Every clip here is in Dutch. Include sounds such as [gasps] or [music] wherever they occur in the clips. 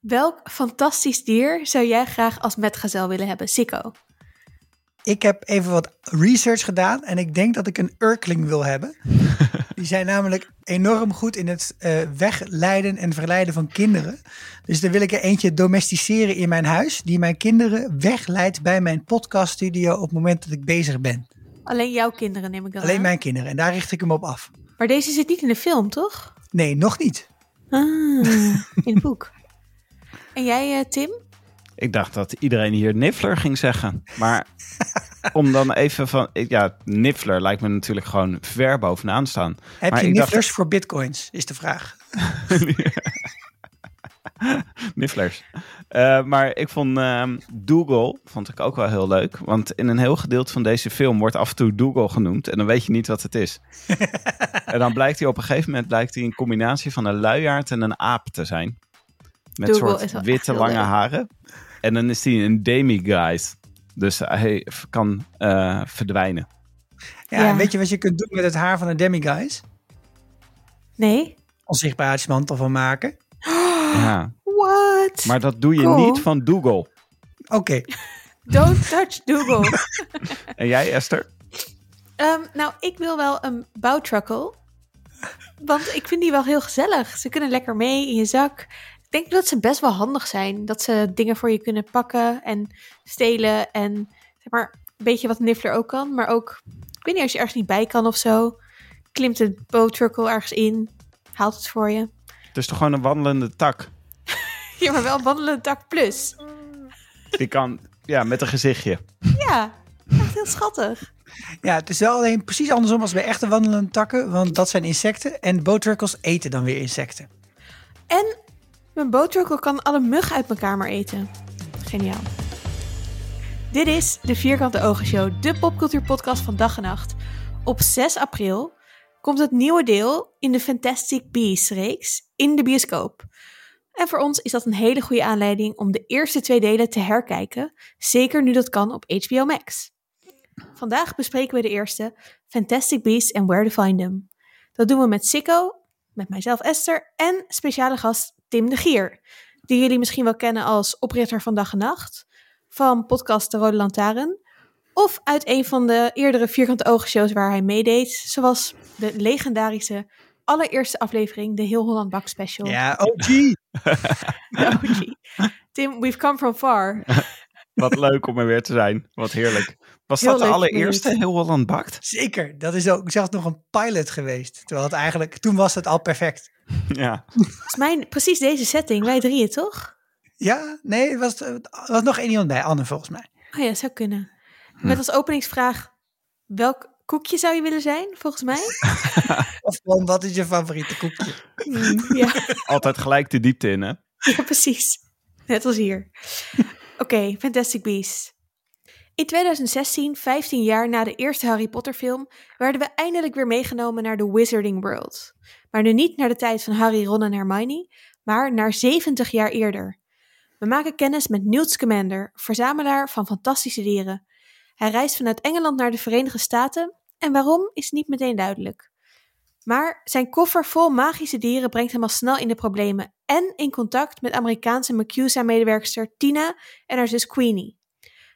Welk fantastisch dier zou jij graag als metgezel willen hebben, Sikko? Ik heb even wat research gedaan en ik denk dat ik een Urkling wil hebben. [laughs] Die zijn namelijk enorm goed in het uh, wegleiden en verleiden van kinderen. Dus dan wil ik er eentje domesticeren in mijn huis, die mijn kinderen wegleidt bij mijn podcaststudio op het moment dat ik bezig ben. Alleen jouw kinderen neem ik dan Alleen aan. mijn kinderen en daar richt ik hem op af. Maar deze zit niet in de film, toch? Nee, nog niet. Ah, in het boek. [laughs] En jij, uh, Tim? Ik dacht dat iedereen hier Niffler ging zeggen. Maar [laughs] om dan even van... Ja, Niffler lijkt me natuurlijk gewoon ver bovenaan staan. Heb maar je Nifflers dacht... voor bitcoins, is de vraag. [laughs] Nifflers. Uh, maar ik vond uh, Dougal vond ik ook wel heel leuk. Want in een heel gedeelte van deze film wordt af en toe Dougal genoemd. En dan weet je niet wat het is. [laughs] en dan blijkt hij op een gegeven moment blijkt hij een combinatie van een luiaard en een aap te zijn. Met Dougal soort witte lange leuk. haren. En dan is hij een demiguise. Dus hij kan uh, verdwijnen. Ja, ja, en weet je wat je kunt doen met het haar van een demiguise? Nee. Onzichtbaarheidsmantel van maken. [gasps] Ja. What? Maar dat doe je cool. niet van Dougal. Oké. Okay. [laughs] Don't touch Dougal. [laughs] en jij, Esther? Um, nou, ik wil wel een bouwtruckle. Want ik vind die wel heel gezellig. Ze kunnen lekker mee in je zak. Ik denk dat ze best wel handig zijn. Dat ze dingen voor je kunnen pakken en stelen. En zeg maar, een beetje wat Niffler ook kan. Maar ook, ik weet niet, als je ergens niet bij kan of zo. Klimt de bouwtruckle ergens in. Haalt het voor je. Het is toch gewoon een wandelende tak? [laughs] Ja, maar wel een wandelende tak plus. Die kan, ja, met een gezichtje. Ja, echt heel schattig. Ja, het is wel alleen precies andersom als bij echte wandelende takken. Want dat zijn insecten en bootruckles eten dan weer insecten. En mijn bootruckle kan alle muggen uit mijn kamer eten. Geniaal. Dit is de Vierkante Ogen Show, de popcultuurpodcast van dag en nacht. Op 6 april komt het nieuwe deel in de Fantastic Beasts reeks in de bioscoop. En voor ons is dat een hele goede aanleiding om de eerste twee delen te herkijken, zeker nu dat kan op HBO Max. Vandaag bespreken we de eerste, Fantastic Beasts and Where to Find Them. Dat doen we met Sikko, met mijzelf Esther en speciale gast Tim de Gier, die jullie misschien wel kennen als oprichter van Dag en Nacht, van podcast De Rode Lantaarn, of uit een van de eerdere Vierkante Ogen shows waar hij meedeed, zoals de legendarische allereerste aflevering, de Heel Holland Bak Special. Ja, OG! [laughs] OG. Tim, we've come from far. [laughs] Wat leuk om er weer te zijn. Wat heerlijk. Was Heel dat de allereerste. Heel Holland Bakt? Zeker, dat is ook zelfs nog een pilot geweest. Terwijl het eigenlijk, toen was het al perfect. [laughs] Ja. Volgens mij precies deze setting, wij drieën toch? Ja, nee, er was, er was nog één iemand bij, Anne volgens mij. Oh ja, zou kunnen. Met als openingsvraag, welk koekje zou je willen zijn, volgens mij? [laughs] Of gewoon, wat is je favoriete koekje? Hmm, ja. [laughs] Altijd gelijk de diepte in, hè? Ja, precies. Net als hier. Oké, Fantastic Beasts. In 2016, 15 jaar na de eerste Harry Potter film, werden we eindelijk weer meegenomen naar de Wizarding World. Maar nu niet naar de tijd van Harry, Ron en Hermione, maar naar 70 jaar eerder. We maken kennis met Newt Scamander, verzamelaar van fantastische dieren. Hij reist vanuit Engeland naar de Verenigde Staten en waarom is niet meteen duidelijk. Maar zijn koffer vol magische dieren brengt hem al snel in de problemen en in contact met Amerikaanse McCusa-medewerkster Tina en haar zus Queenie.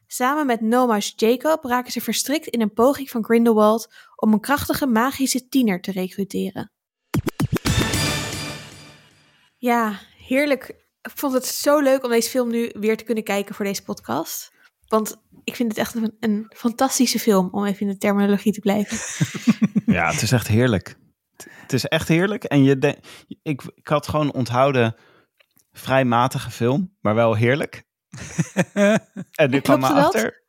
Samen met Noma's Jacob raken ze verstrikt in een poging van Grindelwald om een krachtige magische tiener te recruteren. Ja, heerlijk. Ik vond het zo leuk om deze film nu weer te kunnen kijken voor deze podcast. Want ik vind het echt een, een fantastische film, om even in de terminologie te blijven. [laughs] Ja, het is echt heerlijk. Het is echt heerlijk. En je de, ik, ik had gewoon onthouden, vrij matige film, maar wel heerlijk. [laughs] en nu kwam me achter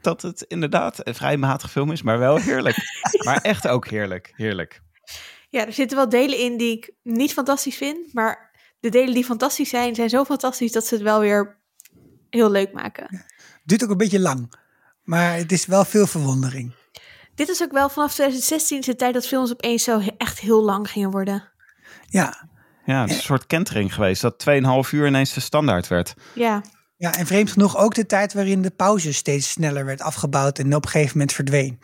dat het inderdaad een vrij matige film is, maar wel heerlijk. [laughs] maar echt ook heerlijk, heerlijk. Ja, er zitten wel delen in die ik niet fantastisch vind, maar de delen die fantastisch zijn, zijn zo fantastisch dat ze het wel weer heel leuk maken. Duurt ook een beetje lang, maar het is wel veel verwondering. Dit is ook wel vanaf 2016 is de tijd dat films opeens zo echt heel lang gingen worden. Ja, Ja, het is een soort kentering geweest, dat 2,5 uur ineens de standaard werd. Ja, ja, en vreemd genoeg ook de tijd waarin de pauze steeds sneller werd afgebouwd en op een gegeven moment verdween.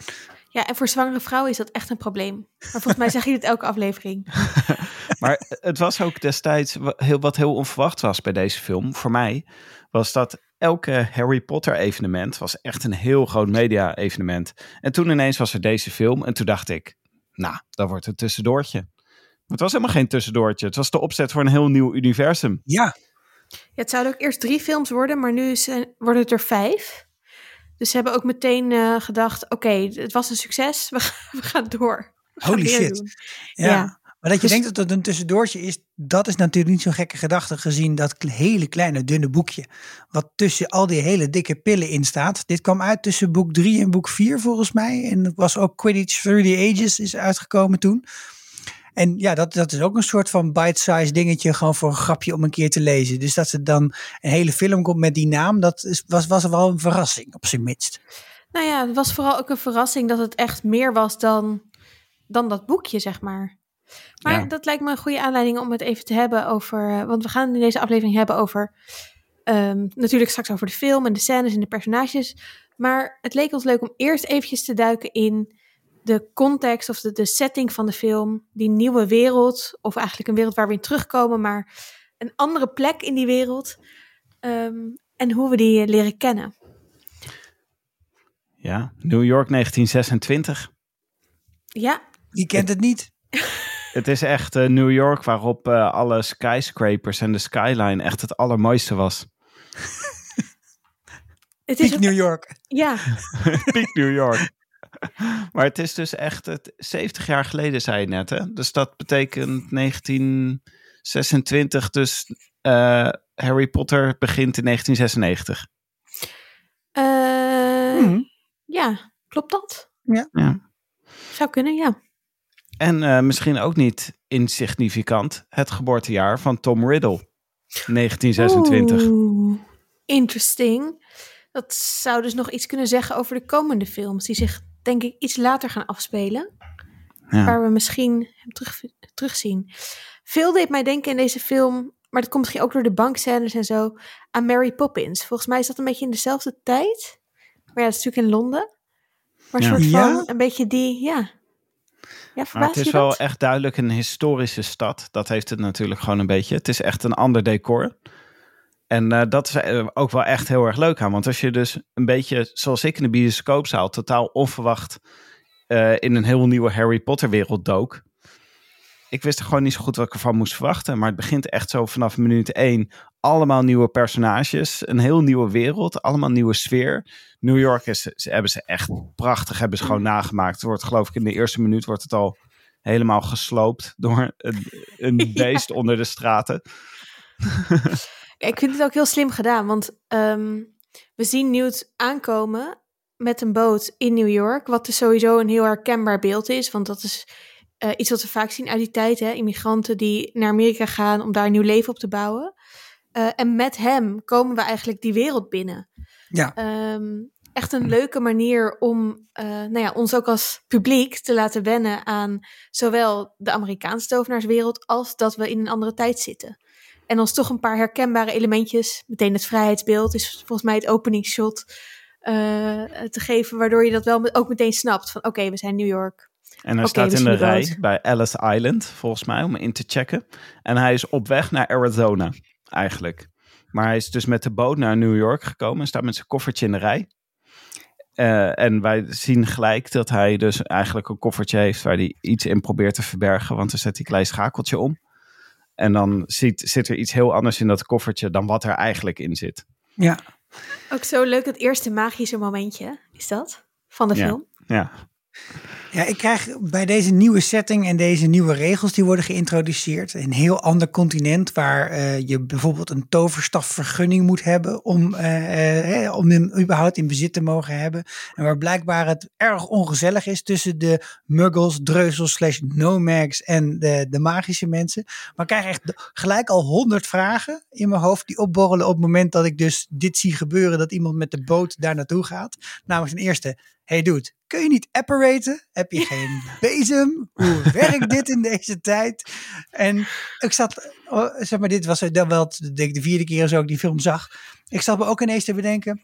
Ja, en voor zwangere vrouwen is dat echt een probleem. Maar volgens mij zeg je dit elke aflevering. [laughs] Maar het was ook destijds heel, wat heel onverwacht was bij deze film, voor mij, was dat elke Harry Potter evenement was echt een heel groot media evenement. En toen ineens was er deze film en toen dacht ik, nou, dat wordt een tussendoortje. Maar het was helemaal geen tussendoortje. Het was de opzet voor een heel nieuw universum. Ja, Ja, het zouden ook eerst drie films worden, maar nu zijn, worden het er vijf. Dus ze hebben ook meteen eh, gedacht, oké, het was een succes, we, gaan- [laughs] we gaan door. We Holy shit. ja. Ja. Maar dat je Dus- denkt dat het een tussendoortje is, dat is natuurlijk niet zo'n gekke gedachte gezien dat hele kleine dunne boekje. Wat tussen al die hele dikke pillen in staat. Dit kwam uit tussen boek 3 en boek 4 volgens mij. En het was ook Quidditch Through the Ages is uitgekomen toen. En ja, dat, dat is ook een soort van bite-size dingetje, gewoon voor een grapje om een keer te lezen. Dus dat ze dan een hele film komt met die naam, dat is, was, was wel een verrassing op zijn minst. Nou ja, het was vooral ook een verrassing dat het echt meer was dan, dan dat boekje, zeg maar. Maar Ja. dat lijkt me een goede aanleiding om het even te hebben over. eh, Want we gaan in deze aflevering hebben over. ehm, natuurlijk straks over de film en de scènes en de personages. Maar het leek ons leuk om eerst eventjes te duiken in de context of de, de setting van de film. Die nieuwe wereld, of eigenlijk een wereld waar we in terugkomen, maar een andere plek in die wereld. Ehm, en hoe we die eh, leren kennen. Ja, New York 1926. Ja, Wie kent het niet? [laughs] Het is echt eh, New York waarop eh, alle skyscrapers en de skyline echt het allermooiste was. [laughs] het is ook, New York. ja, [laughs] Piek New York. [laughs] Maar het is dus echt het, 70 jaar geleden, zei je net. Hè? Dus dat betekent 1926. Dus eh, Harry Potter begint in 1996. Eh, Mhm. Ja, klopt dat? Ja. Zou kunnen, ja. En eh, misschien ook niet insignificant het geboortejaar van Tom Riddle. 1926. Oeh, interesting. Dat zou dus nog iets kunnen zeggen over de komende films, die zich denk ik iets later gaan afspelen. Ja. Waar we misschien hem terug, terugzien. Veel deed mij denken in deze film, maar dat komt misschien ook door de bankscènes en zo, aan Mary Poppins. Volgens mij is dat een beetje in dezelfde tijd. Maar ja, dat is natuurlijk in Londen. Maar een Ja. soort van, Ja? een beetje die, ja. Ja, Maar het is wel echt duidelijk een historische stad. Dat heeft het natuurlijk gewoon een beetje. Het is echt een ander decor. En eh, dat is eh, ook wel echt heel erg leuk aan. Want als je dus een beetje, zoals ik in de bioscoopzaal, totaal onverwacht eh, in een heel nieuwe Harry Potter wereld dook. Ik wist er gewoon niet zo goed wat ik ervan moest verwachten. Maar het begint echt zo vanaf minuut één. Allemaal nieuwe personages, een heel nieuwe wereld, allemaal nieuwe sfeer. New York is, ze hebben ze echt prachtig, hebben ze gewoon nagemaakt. Het wordt geloof ik in de eerste minuut wordt het al helemaal gesloopt door een, een [laughs] beest onder de straten. [laughs] Ik vind het ook heel slim gedaan, want ehm, we zien Newt aankomen met een boot in New York, wat dus sowieso een heel herkenbaar beeld is, want dat is eh, iets wat we vaak zien uit die tijd, hè? immigranten die naar Amerika gaan om daar een nieuw leven op te bouwen. Eh, en met hem komen we eigenlijk die wereld binnen. Ja. Ehm, echt een leuke manier om eh, nou ja, ons ook als publiek te laten wennen aan zowel de Amerikaanse tovenaarswereld als dat we in een andere tijd zitten. En ons toch een paar herkenbare elementjes, meteen het vrijheidsbeeld is volgens mij het openingsshot, eh, te geven, waardoor je dat wel ook meteen snapt van oké, we zijn New York. En hij staat in de rij bij Ellis Island, volgens mij, om in te checken. En hij is op weg naar Arizona, eigenlijk. Maar hij is dus met de boot naar New York gekomen en staat met zijn koffertje in de rij. Eh, en wij zien gelijk dat hij dus eigenlijk een koffertje heeft waar hij iets in probeert te verbergen. Want er zet hij een klein schakeltje om. En dan ziet, zit er iets heel anders in dat koffertje dan wat er eigenlijk in zit. Ja. Ook zo leuk het eerste magische momentje, is dat? Van de Ja. film. Ja, Ja, ik krijg bij deze nieuwe setting en deze nieuwe regels die worden geïntroduceerd, een heel ander continent waar eh, je bijvoorbeeld een toverstafvergunning moet hebben om, eh, eh, om hem überhaupt in bezit te mogen hebben. En waar blijkbaar het erg ongezellig is tussen de muggles, dreuzels, slash nomads en de, de magische mensen. Maar ik krijg echt gelijk al honderd vragen in mijn hoofd die opborrelen op het moment dat ik dus dit zie gebeuren, dat iemand met de boot daar naartoe gaat. Namelijk ten eerste, hey dude, kun je niet apparaten? Heb je geen bezem? Hoe werkt dit in deze tijd? En ik zat, oh, zeg maar, dit was dan wel de vierde keer zo ik die film zag. Ik zat me ook ineens te bedenken,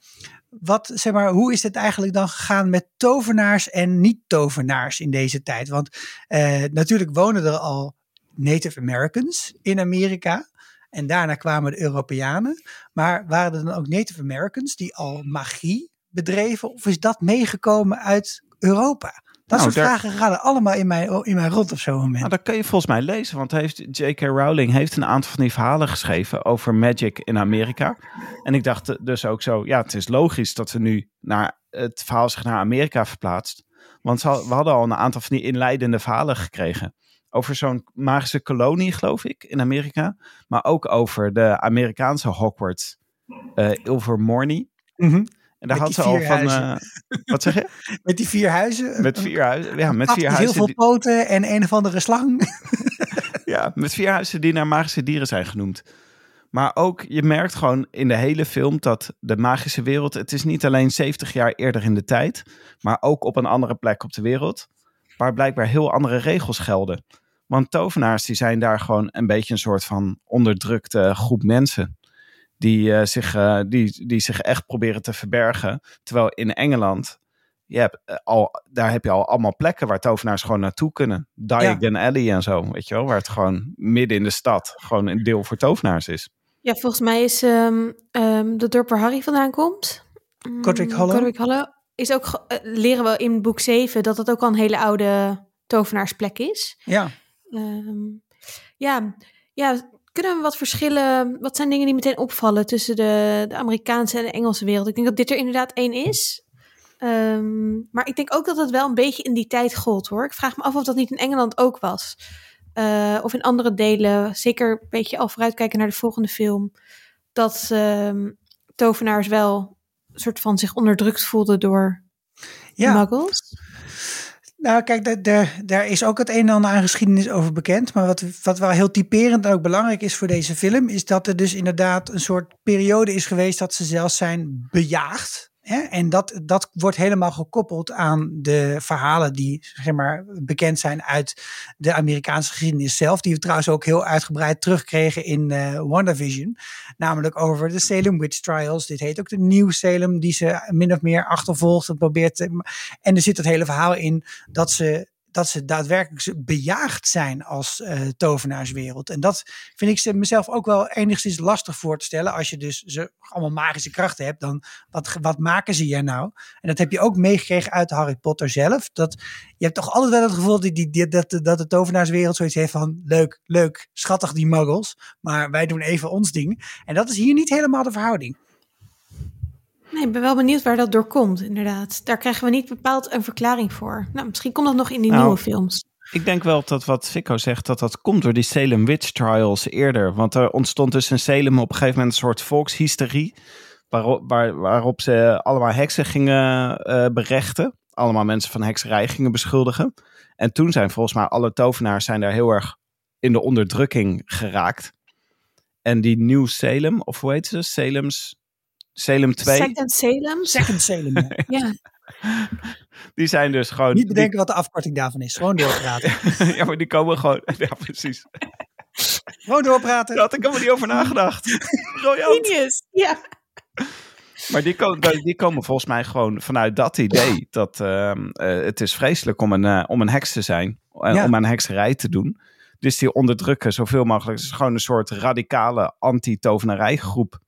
wat, zeg maar, hoe is het eigenlijk dan gegaan met tovenaars en niet-tovenaars in deze tijd? Want eh, natuurlijk wonen er al Native Americans in Amerika. En daarna kwamen de Europeanen. Maar waren er dan ook Native Americans die al magie bedreven? Of is dat meegekomen uit Europa? Dat Nou, soort daar- vragen gaan allemaal in mij, in mij rond op zo'n moment. Nou, dat kun je volgens mij lezen, want heeft J.K. Rowling heeft een aantal van die verhalen geschreven over magic in Amerika. En ik dacht dus ook zo, ja, het is logisch dat we nu naar het verhaal zich naar Amerika verplaatst. Want ze we hadden al een aantal van die inleidende verhalen gekregen. Over zo'n magische kolonie, geloof ik, in Amerika. Maar ook over de Amerikaanse Hogwarts, eh Ilvermorny. Mhm. En daar had ze al van... huizen. eh, wat zeg je? [laughs] Met die vier huizen. Met vier huizen. Ja, met vier met heel huizen. veel die- poten en een of andere slang. [laughs] Ja, met vier huizen die naar magische dieren zijn genoemd. Maar ook, je merkt gewoon in de hele film dat de magische wereld... Het is niet alleen 70 jaar eerder in de tijd, maar ook op een andere plek op de wereld. Waar blijkbaar heel andere regels gelden. Want tovenaars die zijn daar gewoon een beetje een soort van onderdrukte groep mensen. Die, eh, zich, eh, die, die zich echt proberen te verbergen. Terwijl in Engeland, je hebt, eh, al, daar heb je al allemaal plekken waar tovenaars gewoon naartoe kunnen. Diagon Alley en zo, weet je wel. Waar het gewoon midden in de stad gewoon een deel voor tovenaars is. Ja, volgens mij is ehm ehm de dorp waar Harry vandaan komt. mm, Godric Hollow. Godric Hollow. Is ook, leren we in boek 7 dat dat ook al een hele oude tovenaarsplek is. ja. Ehm, ja, ja, kunnen we wat verschillen? Wat zijn dingen die meteen opvallen tussen de, de Amerikaanse en de Engelse wereld? Ik denk dat dit er inderdaad één is. Ehm, maar ik denk ook dat het wel een beetje in die tijd gold hoor. Ik vraag me af of dat niet in Engeland ook was. Eh, of in andere delen, zeker een beetje al vooruitkijken naar de volgende film. Dat ehm, tovenaars wel een soort van zich onderdrukt voelden door ja. Nou, kijk, daar is ook het een en ander aan geschiedenis over bekend. Maar wat, wat wel heel typerend en ook belangrijk is voor deze film, is dat er dus inderdaad een soort periode is geweest dat ze zelfs zijn bejaagd. Hè? En dat, dat wordt helemaal gekoppeld aan de verhalen die zeg maar, bekend zijn uit de Amerikaanse geschiedenis zelf. Die we trouwens ook heel uitgebreid terugkregen in eh WandaVision. Namelijk over de Salem Witch Trials. Dit heet ook de Nieuw Salem, die ze min of meer achtervolgt en probeert te. En er zit het hele verhaal in dat ze, dat ze daadwerkelijk bejaagd zijn als eh, tovenaarswereld. En dat vind ik ze- mezelf ook wel enigszins lastig voor te stellen. Als je dus ze allemaal magische krachten hebt, dan wat, wat maken ze hier nou? En dat heb je ook meegekregen uit Harry Potter zelf. Dat, je hebt toch altijd wel het gevoel die, dat, dat de tovenaarswereld zoiets heeft van leuk, leuk, schattig die muggles. Maar wij doen even ons ding. En dat is hier niet helemaal de verhouding. Nee, ik ben wel benieuwd waar dat door komt, inderdaad. Daar krijgen we niet bepaald een verklaring voor. Nou, misschien komt dat nog in die Nou, nieuwe films. Ik denk wel dat wat Fico zegt, dat dat komt door die Salem Witch Trials eerder. Want er ontstond dus in Salem op een gegeven moment een soort volkshysterie. Waarop, waar, waarop ze allemaal heksen gingen eh, berechten. Allemaal mensen van hekserij gingen beschuldigen. En toen zijn volgens mij alle tovenaars zijn daar heel erg in de onderdrukking geraakt. En die Nieuw Salem, of hoe heet ze? Salem's, Salem 2. Second Salem? Second Salem. [laughs] ja. Ja. Die zijn dus gewoon... Niet bedenken wat de afkorting daarvan is. Gewoon doorpraten. die- [laughs] ja, maar die komen gewoon... [laughs] Ja, precies. Gewoon doorpraten. Daar had ik helemaal niet over nagedacht. Briljant. Genius! Ja. Maar die, ko- die komen volgens mij gewoon vanuit dat idee. Dat ehm, eh, het is vreselijk om een, eh, om een heks te zijn. En Ja. om aan hekserij te doen. Dus die onderdrukken zoveel mogelijk. Het is gewoon een soort radicale anti-tovenarijgroep.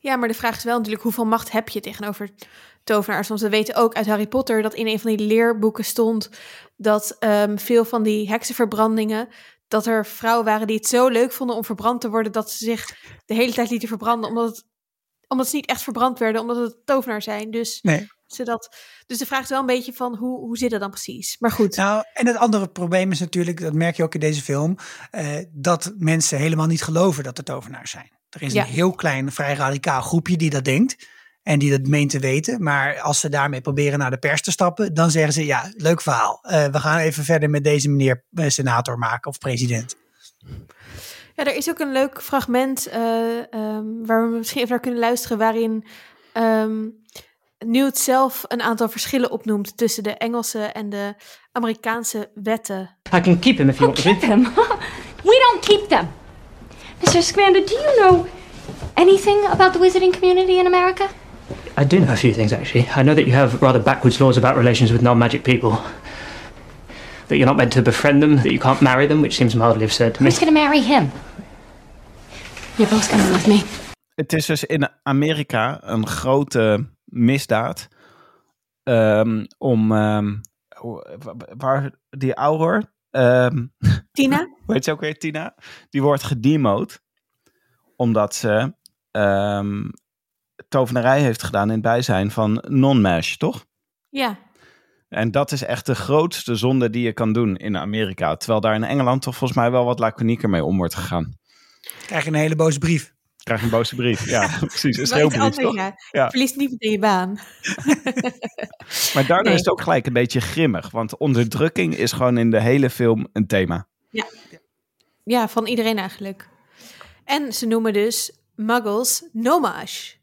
Ja, maar de vraag is wel natuurlijk hoeveel macht heb je tegenover tovenaars? Want we weten ook uit Harry Potter dat in een van die leerboeken stond dat ehm, veel van die heksenverbrandingen, dat er vrouwen waren die het zo leuk vonden om verbrand te worden, dat ze zich de hele tijd lieten verbranden, omdat, het, omdat ze niet echt verbrand werden, omdat het tovenaars zijn. Dus, Nee. ze dat, dus de vraag is wel een beetje van hoe, hoe zit het dan precies? Maar goed. Nou, en het andere probleem is natuurlijk, dat merk je ook in deze film, eh, dat mensen helemaal niet geloven dat er tovenaars zijn. Er is Ja. een heel klein, vrij radicaal groepje die dat denkt en die dat meent te weten. Maar als ze daarmee proberen naar de pers te stappen, dan zeggen ze, ja, leuk verhaal. Eh, we gaan even verder met deze meneer eh, senator maken of president. Ja, er is ook een leuk fragment eh, ehm, waar we misschien even naar kunnen luisteren, waarin ehm, Newt zelf een aantal verschillen opnoemt tussen de Engelse en de Amerikaanse wetten. I can keep him if you want Keep them. [laughs] we don't keep them. Mr. Scamander, do you know anything about the wizarding community in America? I do know a few things actually. I know that you have rather backwards laws about relations with non-magic people. That you're not meant to befriend them, that you can't marry them, which seems mildly absurd to me. Who's gonna marry him? You're both coming with me. Het is dus in Amerika een grote misdaad ehm, om ehm, hoe- wa- waar die ouder, ehm, Tina? [laughs] hoe heet ze ook weer, Tina? Die wordt gedemoed omdat ze ehm tovenarij heeft gedaan in het bijzijn van non-mash, toch? Ja. En dat is echt de grootste zonde die je kan doen in Amerika. Terwijl daar in Engeland toch volgens mij wel wat laconieker mee om wordt gegaan. Krijg je een hele boze brief. Krijg je een boze brief. Ja, [laughs] precies. Een schreeuwbrief, toch? ja. Ja. Je verliest niet meteen je baan. [laughs] Maar daardoor Nee. is het ook gelijk een beetje grimmig. Want onderdrukking is gewoon in de hele film een thema. Ja, van iedereen eigenlijk. En ze noemen dus muggles nomage.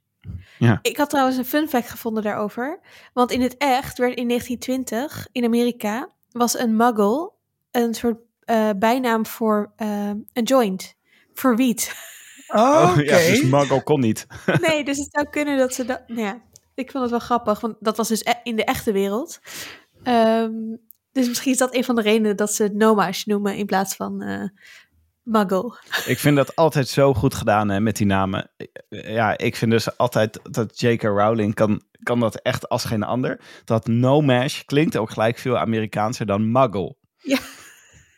Ja. Ik had trouwens een fun fact gevonden daarover. Want in het echt werd in 1920 in Amerika was een muggle een soort eh, bijnaam voor eh, een joint. Voor wiet. [laughs] Oh, Oké. [laughs] ja, dus Muggle kon niet. [laughs] Nee, dus het zou kunnen dat ze dat. Nou ja, ik vond het wel grappig, want dat was dus e- in de echte wereld. Ehm, dus misschien is dat een van de redenen dat ze het nomage noemen in plaats van eh, muggle. Ik vind dat altijd zo goed gedaan hè, met die namen. Ja, ik vind dus altijd dat J.K. Rowling kan, kan dat echt als geen ander. Dat No Mash klinkt ook gelijk veel Amerikaanser dan Muggle. Ja,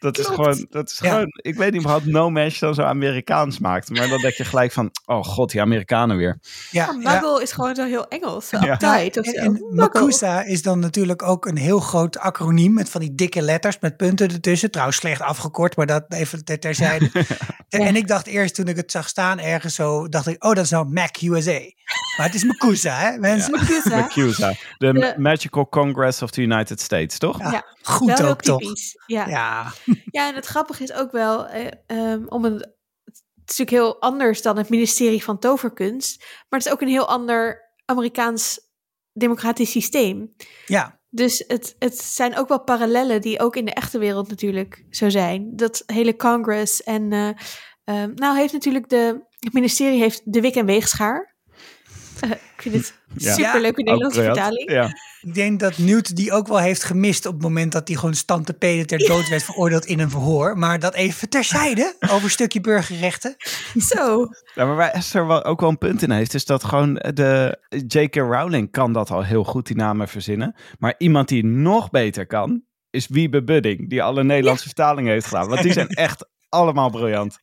Dat is gewoon, dat is Ja. gewoon, ik weet niet wat No Mash dan zo Amerikaans maakt. Maar dan denk je gelijk van, oh god, die Amerikanen weer. Ja, ja. muggle is gewoon zo heel Engels, zo Ja. uptight of En, zo. en Muggle. Makusa is dan natuurlijk ook een heel groot acroniem met van die dikke letters met punten ertussen. Trouwens slecht afgekort, maar dat even ter, terzijde. [laughs] En, en ik dacht eerst toen ik het zag staan ergens zo, dacht ik, oh dat is nou Mac USA. Maar het is Makusa, hè mensen? Makusa. Macusa, de Magical Congress of the United States, toch? Ja, Ja, goed ook toch? Ja. [laughs] Ja. En het grappige is ook wel, eh, ehm, om een, het is natuurlijk heel anders dan het ministerie van Toverkunst, maar het is ook een heel ander Amerikaans democratisch systeem. ja. Dus het, het zijn ook wel parallellen die ook in de echte wereld natuurlijk zo zijn. Dat hele Congress en eh, ehm, nou heeft natuurlijk de het ministerie heeft de Wik en Weegschaar. [laughs] Ik vind het Ja. superleuke Nederlandse vertaling. Ja. Ik denk dat Newt die ook wel heeft gemist op het moment dat hij gewoon stand te peden ter dood [laughs] werd veroordeeld in een verhoor. Maar dat even terzijde [laughs] over een stukje burgerrechten. Zo. Ja, maar waar Esther wel ook wel een punt in heeft, is dat gewoon de J.K. Rowling kan dat al heel goed, die namen verzinnen. Maar iemand die nog beter kan, is Wiebe Budding, die alle Nederlandse vertalingen heeft gedaan. Want die zijn echt allemaal briljant.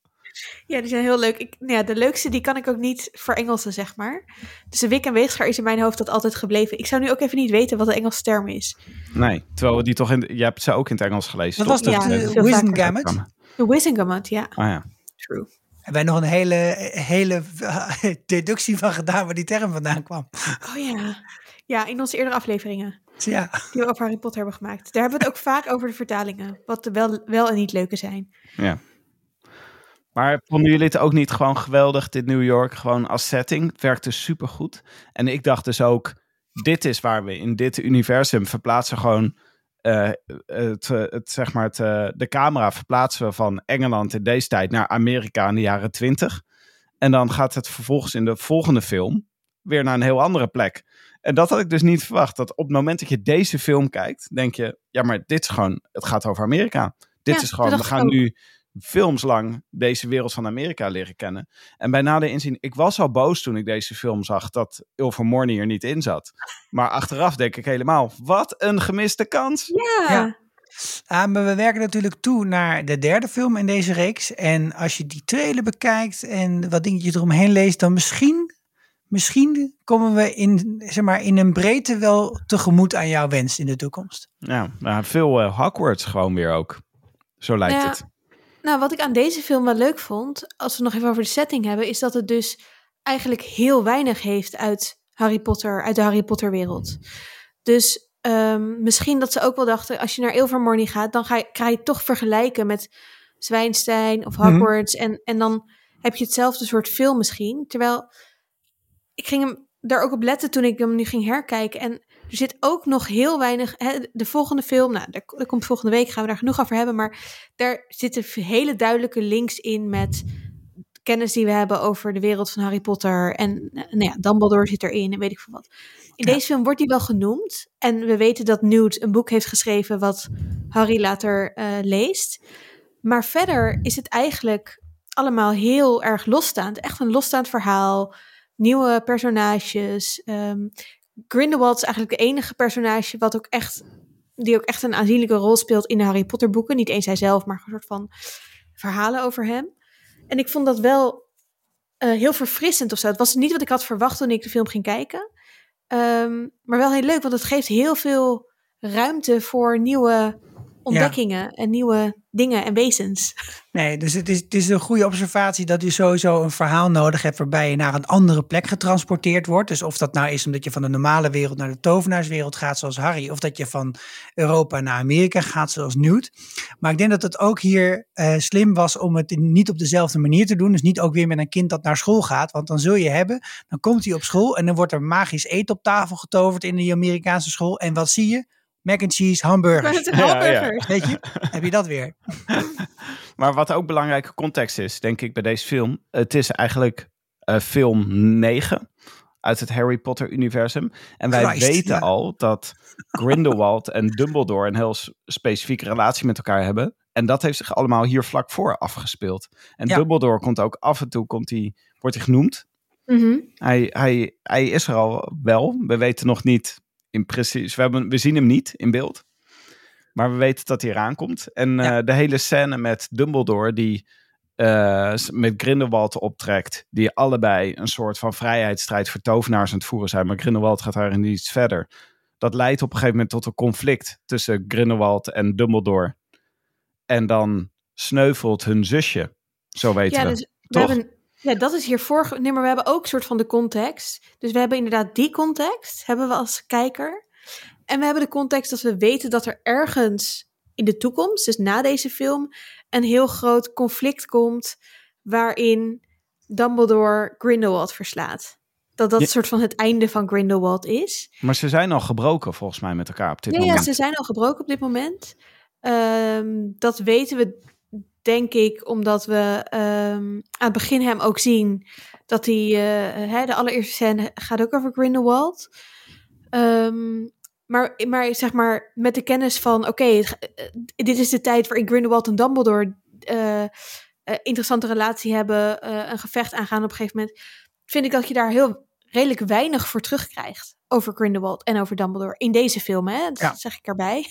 Ja, die zijn heel leuk. Ik, nou ja, de leukste die kan ik ook niet verengelsen, zeg maar. Dus de Wik en Weegschaar is in mijn hoofd dat altijd gebleven. Ik zou nu ook even niet weten wat de Engelse term is. Nee, terwijl we die toch in, je hebt ze ook in het Engels gelezen. Dat was toch? de Wizengamot? vaker. De Wizengamot, ja. Ah ja. True. Hebben wij nog een hele, hele [laughs] deductie van gedaan waar die term vandaan kwam. Oh ja. Ja, in onze eerdere afleveringen ja, die we over Harry Potter hebben gemaakt. Daar hebben we het ook vaak over de vertalingen. Wat de wel, wel en niet leuke zijn. ja. Maar vonden jullie het ook niet gewoon geweldig, dit New York, gewoon als setting? Het werkte supergoed. En ik dacht dus ook, dit is waar we in dit universum verplaatsen gewoon eh, het, het, zeg maar het, eh, de camera verplaatsen we van Engeland in deze tijd naar Amerika in de jaren twintig. En dan gaat het vervolgens in de volgende film weer naar een heel andere plek. En dat had ik dus niet verwacht. Dat op het moment dat je deze film kijkt, denk je, ja, maar dit is gewoon, het gaat over Amerika. Dit Ja, is gewoon, we gaan ook. nu filmslang deze wereld van Amerika leren kennen. En bij nader inzien, ik was al boos toen ik deze film zag dat Ilvermorny er niet in zat. Maar achteraf denk ik helemaal, wat een gemiste kans. Ja. Ja. Ah, maar we werken natuurlijk toe naar de derde film in deze reeks. En als je die trailer bekijkt en wat dingetjes eromheen leest, dan misschien, misschien komen we in, zeg maar, in een breedte wel tegemoet aan jouw wens in de toekomst. Ja, maar veel eh, Hogwarts gewoon weer ook. Zo lijkt Ja. het. Nou, wat ik aan deze film wel leuk vond, als we nog even over de setting hebben, is dat het dus eigenlijk heel weinig heeft uit Harry Potter, uit de Harry Potter wereld. Dus ehm, misschien dat ze ook wel dachten, als je naar Ilvermorny gaat, dan ga je, ga je toch vergelijken met Zwijnstein of Hogwarts. en, en dan heb je hetzelfde soort film misschien. Terwijl ik ging hem daar ook op letten toen ik hem nu ging herkijken. En er zit ook nog heel weinig. Hè, de volgende film, nou, daar, daar komt volgende week, gaan we daar genoeg over hebben. Maar daar zitten hele duidelijke links in met kennis die we hebben over de wereld van Harry Potter. En eh, nou ja, Dumbledore zit erin en weet ik veel wat. In Ja. deze film wordt hij wel genoemd. En we weten dat Newt een boek heeft geschreven wat Harry later eh, leest. Maar verder is het eigenlijk allemaal heel erg losstaand. Echt een losstaand verhaal. Nieuwe personages. Ehm, Grindelwald is eigenlijk de enige personage wat ook echt, die ook echt een aanzienlijke rol speelt in de Harry Potter boeken. Niet eens hij zelf, maar een soort van verhalen over hem. En ik vond dat wel eh, heel verfrissend of zo. Het was niet wat ik had verwacht toen ik de film ging kijken. Ehm, maar wel heel leuk, want het geeft heel veel ruimte voor nieuwe ontdekkingen en nieuwe dingen en wezens. Nee, dus het is, het is een goede observatie dat je sowieso een verhaal nodig hebt waarbij je naar een andere plek getransporteerd wordt. Dus of dat nou is omdat je van de normale wereld naar de tovenaarswereld gaat zoals Harry, of dat je van Europa naar Amerika gaat zoals Newt. Maar ik denk dat het ook hier eh, slim was om het niet op dezelfde manier te doen. Dus niet ook weer met een kind dat naar school gaat, want dan zul je hebben, dan komt hij op school en dan wordt er magisch eten op tafel getoverd in die Amerikaanse school. En wat zie je? Mac and cheese, hamburgers. Ja, ja. Weet je, heb je dat weer. [laughs] Maar wat ook belangrijke context is, denk ik, bij deze film. Het is eigenlijk eh, film 9 uit het Harry Potter-universum. En wij Christ, weten ja. al dat Grindelwald en Dumbledore een heel specifieke relatie met elkaar hebben. En dat heeft zich allemaal hier vlak voor afgespeeld. En Ja. Dumbledore komt ook af en toe, komt hij, wordt hij genoemd. Mhm. Hij, hij, hij is er al wel. We weten nog niet in precies. We, hebben, we zien hem niet in beeld. Maar we weten dat hij eraan komt. En Ja. eh, de hele scène met Dumbledore, die eh, met Grindelwald optrekt. Die allebei een soort van vrijheidsstrijd voor tovenaars aan het voeren zijn. Maar Grindelwald gaat daarin iets verder. Dat leidt op een gegeven moment tot een conflict tussen Grindelwald en Dumbledore. En dan sneuvelt hun zusje. Zo weten Ja, we. dus we Toch? hebben, ja, dat is hier vorige. Nee, maar we hebben ook soort van de context. Dus we hebben inderdaad die context, hebben we als kijker. En we hebben de context dat we weten dat er ergens in de toekomst, dus na deze film, een heel groot conflict komt waarin Dumbledore Grindelwald verslaat. Dat dat Ja. soort van het einde van Grindelwald is. Maar ze zijn al gebroken volgens mij met elkaar op dit Ja, ja, moment. ze zijn al gebroken op dit moment. Ehm, dat weten we, denk ik, omdat we ehm, aan het begin hem ook zien dat hij, eh, hè, de allereerste scène gaat ook over Grindelwald. Ehm, maar, maar zeg maar, met de kennis van, oké, eh, dit is de tijd waarin Grindelwald en Dumbledore eh, interessante relatie hebben, een gevecht aangaan op een gegeven moment, vind ik dat je daar heel redelijk weinig voor terugkrijgt over Grindelwald en over Dumbledore in deze film, hè? Dat Ja. zeg ik erbij.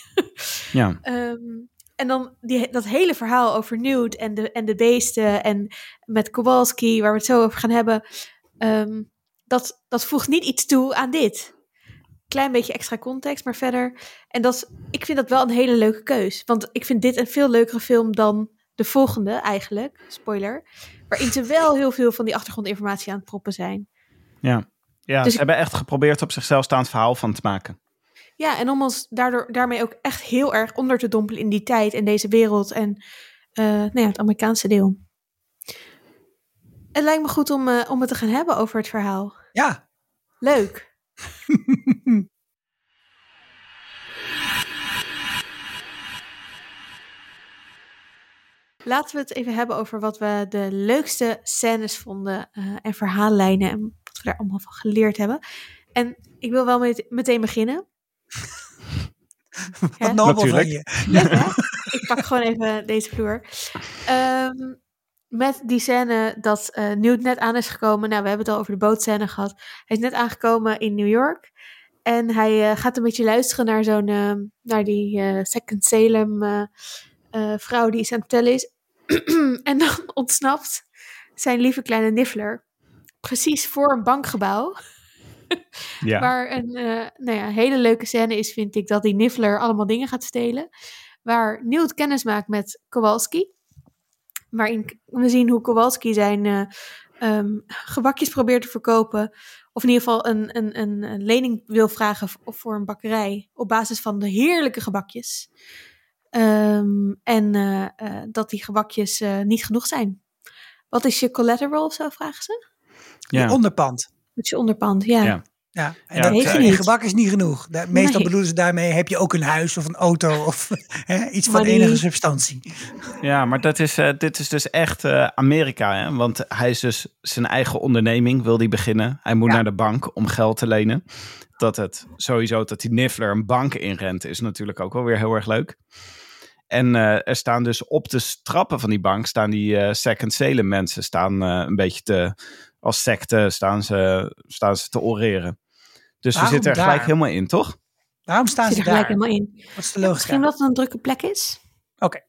Ja. [laughs] Ehm, en dan die, dat hele verhaal over Newt en de, en de beesten en met Kowalski, waar we het zo over gaan hebben, ehm, dat, dat voegt niet iets toe aan dit. Klein beetje extra context, maar verder. En dat, ik vind dat wel een hele leuke keus. Want ik vind dit een veel leukere film dan de volgende eigenlijk. Spoiler. Waarin ze wel heel veel van die achtergrondinformatie aan het proppen zijn. Ja, ja Dus ze ik- hebben echt geprobeerd op zichzelf staand verhaal van te maken. Ja, en om ons daardoor, daarmee ook echt heel erg onder te dompelen in die tijd en deze wereld en eh, nou ja, het Amerikaanse deel. Het lijkt me goed om, eh, om het te gaan hebben over het verhaal. Ja, Leuk. [laughs] Laten we het even hebben over wat we de leukste scènes vonden eh, en verhaallijnen en wat we daar allemaal van geleerd hebben. En ik wil wel met, meteen beginnen. Wat Ja. nobel van je. Ik pak gewoon even deze vloer. Ehm, met die scène dat eh Newt net aan is gekomen. Nou, we hebben het al over de bootscène gehad. Hij is net aangekomen in New York. En hij eh, gaat een beetje luisteren naar zo'n, eh, naar die eh, Second Salem eh, eh, vrouw die iets aan het vertellen is. [clears throat] en dan [laughs] ontsnapt zijn lieve kleine Niffler. Precies voor een bankgebouw. Ja. [laughs] Waar een eh, nou ja, hele leuke scène is, vind ik, dat die Niffler allemaal dingen gaat stelen. Waar Newt kennis maakt met Kowalski. Waarin we zien hoe Kowalski zijn eh, ehm, gebakjes probeert te verkopen. Of in ieder geval een, een, een, een lening wil vragen voor een bakkerij. Op basis van de heerlijke gebakjes. Ehm, en eh, dat die gebakjes eh, niet genoeg zijn. Wat is je collateral of zo, vragen ze? Je Ja. onderpand. Het je onderpand, ja. Ja. Ja, en Ja, dat eh, eh, die gebak is niet genoeg. Meestal Nee. bedoelen ze daarmee, heb je ook een huis of een auto of [laughs] hè, iets van Money. enige substantie. Ja, maar dat is, eh, dit is dus echt eh, Amerika. Hè? Want hij is dus zijn eigen onderneming wil hij beginnen. Hij moet Ja. naar de bank om geld te lenen. Dat het sowieso dat die Niffler een bank inrent is natuurlijk ook wel weer heel erg leuk. En eh, er staan dus op de trappen van die bank staan die eh, Second Salem mensen staan eh, een beetje te als secte staan ze, staan ze te oreren. Dus we Waarom zitten er daar? gelijk helemaal in, toch? Waarom staan Zit ze er gelijk daar? helemaal in. Wat is de logica? misschien omdat het een drukke plek is. Oké.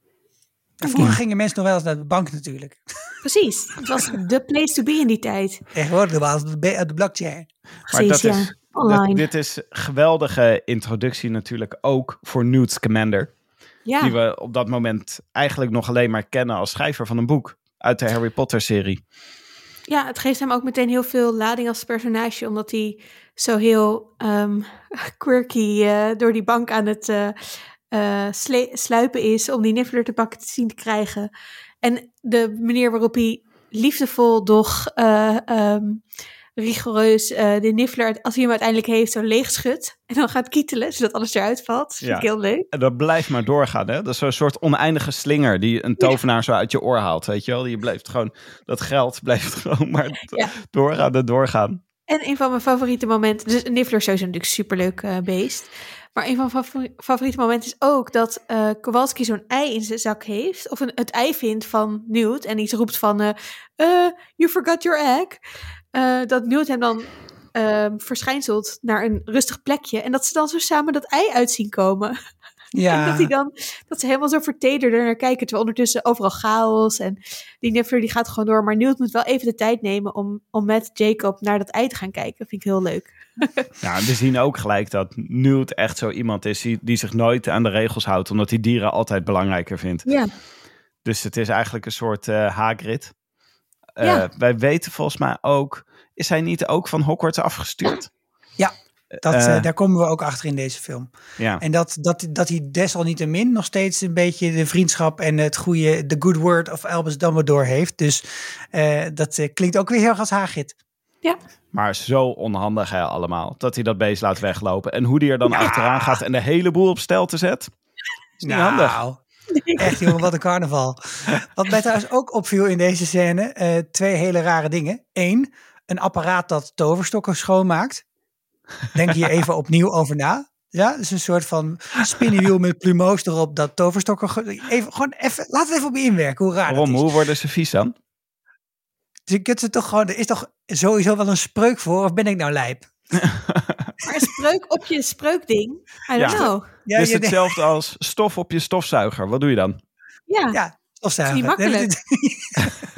Ja, vroeger gingen mensen nog wel eens naar de bank natuurlijk. Precies. Het was [laughs] the place to be in die tijd. Tegenwoordig was het de, de blockchain. Maar Precies, dat ja. is, Online. dat, dit is geweldige introductie natuurlijk ook voor Newt Scamander. ja. Die we op dat moment eigenlijk nog alleen maar kennen als schrijver van een boek uit de Harry Potter serie. Ja, het geeft hem ook meteen heel veel lading als personage. Omdat hij zo heel ehm, [laughs] quirky eh, door die bank aan het eh, eh, sluipen is. Om die Niffler te pakken te zien te krijgen. En de manier waarop hij liefdevol, doch eh, ehm, rigoureus eh, de Niffler, als hij hem uiteindelijk heeft, zo leeg schudt. En dan gaat kietelen, zodat alles eruit valt. Dat vind Ja. ik heel leuk. En dat blijft maar doorgaan. Hè? Dat is zo'n soort oneindige slinger die een tovenaar zo uit je oor haalt. Weet je wel? Die blijft gewoon, dat geld [laughs] blijft gewoon maar [laughs] Ja. doorgaan en doorgaan. En een van mijn favoriete momenten, dus Niffler is sowieso natuurlijk een superleuk eh, beest. Maar een van mijn favori- favoriete momenten is ook dat eh, Kowalski zo'n ei in zijn zak heeft. Of een, het ei vindt van Newt. En die roept van, you forgot your egg. Eh, dat Newt hem dan ehm, verschijnselt naar een rustig plekje. En dat ze dan zo samen dat ei uit zien komen. [laughs] En Ja, dat, hij dan, dat ze helemaal zo vertederd er naar kijken. Terwijl ondertussen overal chaos. En die Niffler die gaat gewoon door. Maar Newt moet wel even de tijd nemen om, om met Jacob naar dat ei te gaan kijken. Vind ik heel leuk. [laughs] Ja, en we zien ook gelijk dat Newt echt zo iemand is die, die zich nooit aan de regels houdt. Omdat hij dieren altijd belangrijker vindt. Ja, Dus het is eigenlijk een soort eh Hagrid. Eh, Ja. Wij weten volgens mij ook... Is hij niet ook van Hogwarts afgestuurd? Ja, dat, Eh, eh, daar komen we ook achter in deze film. Ja. En dat, dat, dat hij desalniettemin nog steeds een beetje de vriendschap en het goede, de good word of Albus Dumbledore heeft. Dus eh, dat eh, klinkt ook weer heel erg als Hagrid. Maar zo onhandig hè, allemaal. Dat hij dat beest laat weglopen. En hoe die er dan achteraan gaat en de hele boel op stel te zet. Is niet handig. [laughs] Echt jongen, wat een carnaval. Wat mij trouwens ook opviel in deze scène, eh, twee hele rare dingen. Eén, een apparaat dat toverstokken schoonmaakt. Denk hier even opnieuw over na. Ja, dus een soort van spinnenwiel met plumeaus erop dat toverstokken... Even, gewoon even, laat het even op je inwerken, hoe raar Waarom? is. Hoe worden ze vies dan? Dus je kunt ze toch gewoon, er is toch sowieso wel een spreuk voor, of ben ik nou lijp? [laughs] spreuk op je spreukding. I don't Ja. know. Ja, is je- hetzelfde als stof op je stofzuiger. Wat doe je dan? Ja, Ja, stofzuigen. Het is niet makkelijk.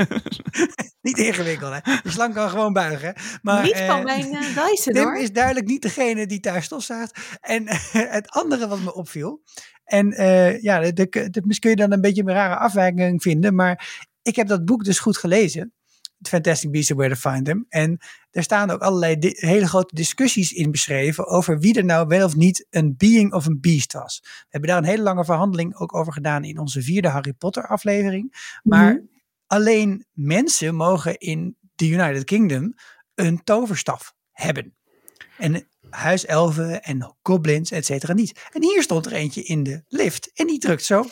[laughs] niet ingewikkeld, hè? De slang kan gewoon buigen. Maar, niet eh, van mijn eh Dyson Tim hoor. is duidelijk niet degene die daar stofzuigt. En het andere wat me opviel. En eh, ja, de, de, de- misschien kun je dan een beetje een rare afwijking vinden. Maar ik heb dat boek dus goed gelezen. Fantastic Beasts and Where to Find Them. En er staan ook allerlei hele grote discussies in beschreven over wie er nou wel of niet een being of een beast was. We hebben daar een hele lange verhandeling ook over gedaan in onze vierde Harry Potter aflevering. Maar Mhm. alleen mensen mogen in de United Kingdom een toverstaf hebben. En huiselfen en goblins, et cetera, niet. En hier stond er eentje in de lift. En die drukt zo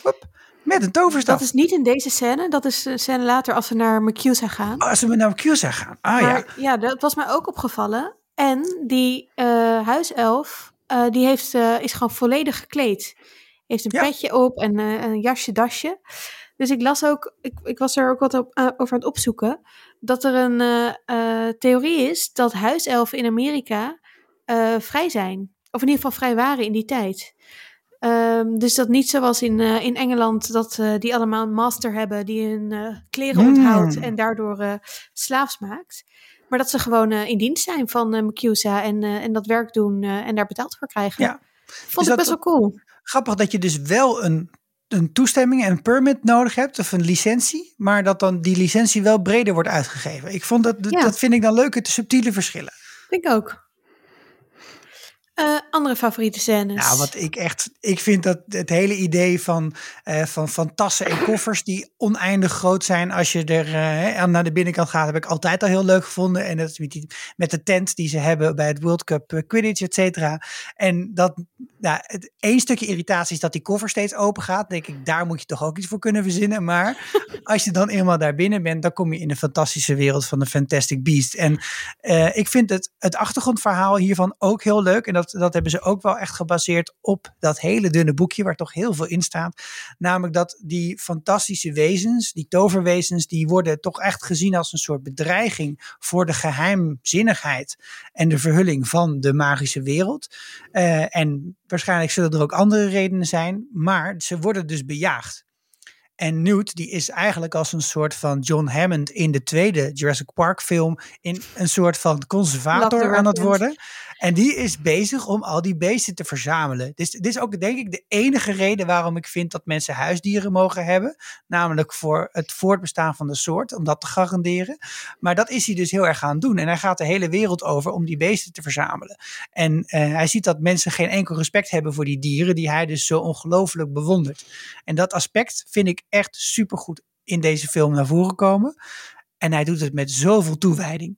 met een toverstaf. Dat is niet in deze scène. Dat is de scène later als ze naar Mercusa gaan. Oh, als we naar Cusa gaan. Ah ja. maar ja, dat was mij ook opgevallen. En die eh, huiself, eh, die heeft, eh, is gewoon volledig gekleed. Heeft een Ja. petje op en eh, een jasje, dasje. Dus ik las ook, ik, ik was er ook wat op, eh, over aan het opzoeken, dat er een eh, eh, theorie is dat huiselfen in Amerika eh, vrij zijn. Of in ieder geval vrij waren in die tijd. Ehm, dus dat niet zoals in, eh, in Engeland, dat eh, die allemaal een master hebben die hun eh, kleren Hmm. onthoudt en daardoor slaafs maakt. Maar dat ze gewoon in dienst zijn van eh Macusa en, en dat werk doen en daar betaald voor krijgen. Ja. Vond Is ik best wel cool. Grappig dat je dus wel een, een toestemming en een permit nodig hebt. Of een licentie. Maar dat dan die licentie wel breder wordt uitgegeven. Ik vond dat, Ja. dat vind ik dan leuke, te subtiele verschillen. Denk ik ook. Eh, andere favoriete scènes? Nou, wat ik echt, ik vind dat het hele idee van, eh, van, van tassen en koffers die oneindig groot zijn als je er eh, naar de binnenkant gaat, heb ik altijd al heel leuk gevonden. En dat is met, die, met de tent die ze hebben bij het World Cup Quidditch, et cetera. En dat, nou, het één stukje irritatie is dat die koffer steeds open gaat. Denk ik, daar moet je toch ook iets voor kunnen verzinnen. Maar [laughs] als je dan eenmaal daar binnen bent, dan kom je in de fantastische wereld van de Fantastic Beast. En ik vind het, het achtergrondverhaal hiervan ook heel leuk. En dat, dat hebben ze ook wel echt gebaseerd op dat hele dunne boekje, waar toch heel veel in staat. Namelijk dat die fantastische wezens, die toverwezens, die worden toch echt gezien als een soort bedreiging voor de geheimzinnigheid en de verhulling van de magische wereld. Eh, en waarschijnlijk zullen er ook andere redenen zijn, maar ze worden dus bejaagd. En Newt, die is eigenlijk als een soort van John Hammond in de tweede Jurassic Park film, in een soort van conservator aan het worden. En die is bezig om al die beesten te verzamelen. Dit is ook denk ik de enige reden waarom ik vind dat mensen huisdieren mogen hebben. Namelijk voor het voortbestaan van de soort, om dat te garanderen. Maar dat is hij dus heel erg gaan doen. En hij gaat de hele wereld over om die beesten te verzamelen. En eh, hij ziet dat mensen geen enkel respect hebben voor die dieren, die hij dus zo ongelooflijk bewondert. En dat aspect vind ik echt supergoed in deze film naar voren komen. En hij doet het met zoveel toewijding.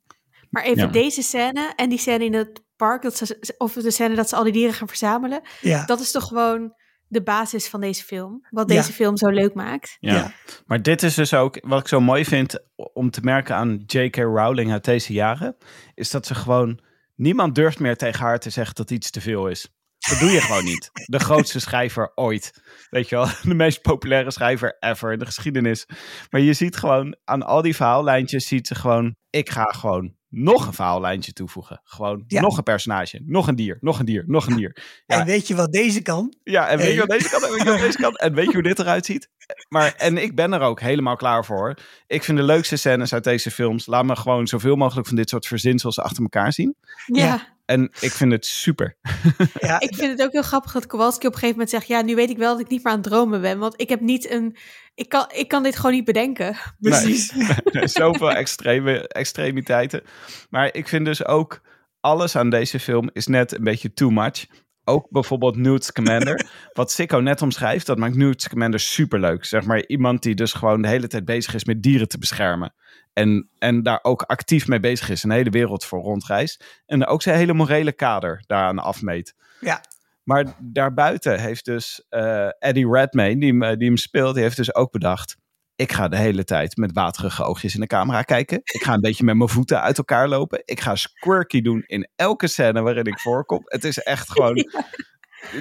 Maar even Ja. deze scène en die scène in het park, dat ze, of de scène dat ze al die dieren gaan verzamelen, Ja, dat is toch gewoon de basis van deze film. Wat Ja. deze film zo leuk maakt. Ja. Ja. Maar dit is dus ook wat ik zo mooi vind om te merken aan J.K. Rowling uit deze jaren. Is dat ze gewoon. Niemand durft meer tegen haar te zeggen dat iets te veel is. Dat doe je gewoon niet. De grootste schrijver ooit. Weet je wel, [laughs] de meest populaire schrijver ever in de geschiedenis. Maar je ziet gewoon aan al die verhaallijntjes, ziet ze gewoon, ik ga gewoon nog een verhaallijntje toevoegen. Gewoon Ja. nog een personage, nog een dier, nog een dier, nog een dier. Ja. En weet je wat deze kan? Ja, en weet je wat deze kant en weet je wat deze kant en weet je hoe dit eruit ziet? Maar, en ik ben er ook helemaal klaar voor. Ik vind de leukste scènes uit deze films, laat me gewoon zoveel mogelijk van dit soort verzinsels achter elkaar zien. Ja. Ja. En ik vind het super. [laughs] Ja, Ik vind het ook heel grappig dat Kowalski op een gegeven moment zegt: Ja, nu weet ik wel dat ik niet meer aan het dromen ben. Want ik heb niet een. Ik kan, ik kan dit gewoon niet bedenken. [laughs] precies. [laughs] Zoveel extreme, extremiteiten. Maar ik vind dus ook alles aan deze film is net een beetje too much. Ook bijvoorbeeld Newt Scamander. [laughs] Wat Sikko net omschrijft, dat maakt Newt Scamander superleuk. Zeg maar iemand die dus gewoon de hele tijd bezig is met dieren te beschermen. En, en daar ook actief mee bezig is. Een hele wereld voor rondreist. En ook zijn hele morele kader daaraan afmeet. Ja. Maar daarbuiten heeft dus eh, Eddie Redmayne, die, hem, eh, die hem speelt, die heeft dus ook bedacht. Ik ga de hele tijd met waterige oogjes in de camera kijken. Ik ga een beetje met mijn voeten uit elkaar lopen. Ik ga squirky doen in elke scène waarin ik voorkom. Het is echt gewoon... [laughs]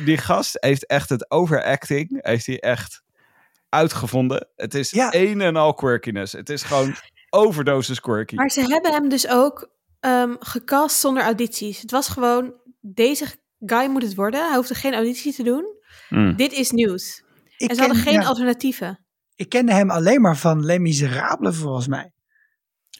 Die gast heeft echt het overacting, heeft hij echt uitgevonden. Het is Ja. een en al quirkiness. Het is gewoon overdosis quirky. Maar ze hebben hem dus ook ehm, gecast zonder audities. Het was gewoon: deze guy moet het worden. Hij hoefde geen auditie te doen. Mm. Dit is nieuws. Ik, En ze hadden geen ja, alternatieven. ik kende hem alleen maar van Les Miserables, volgens mij.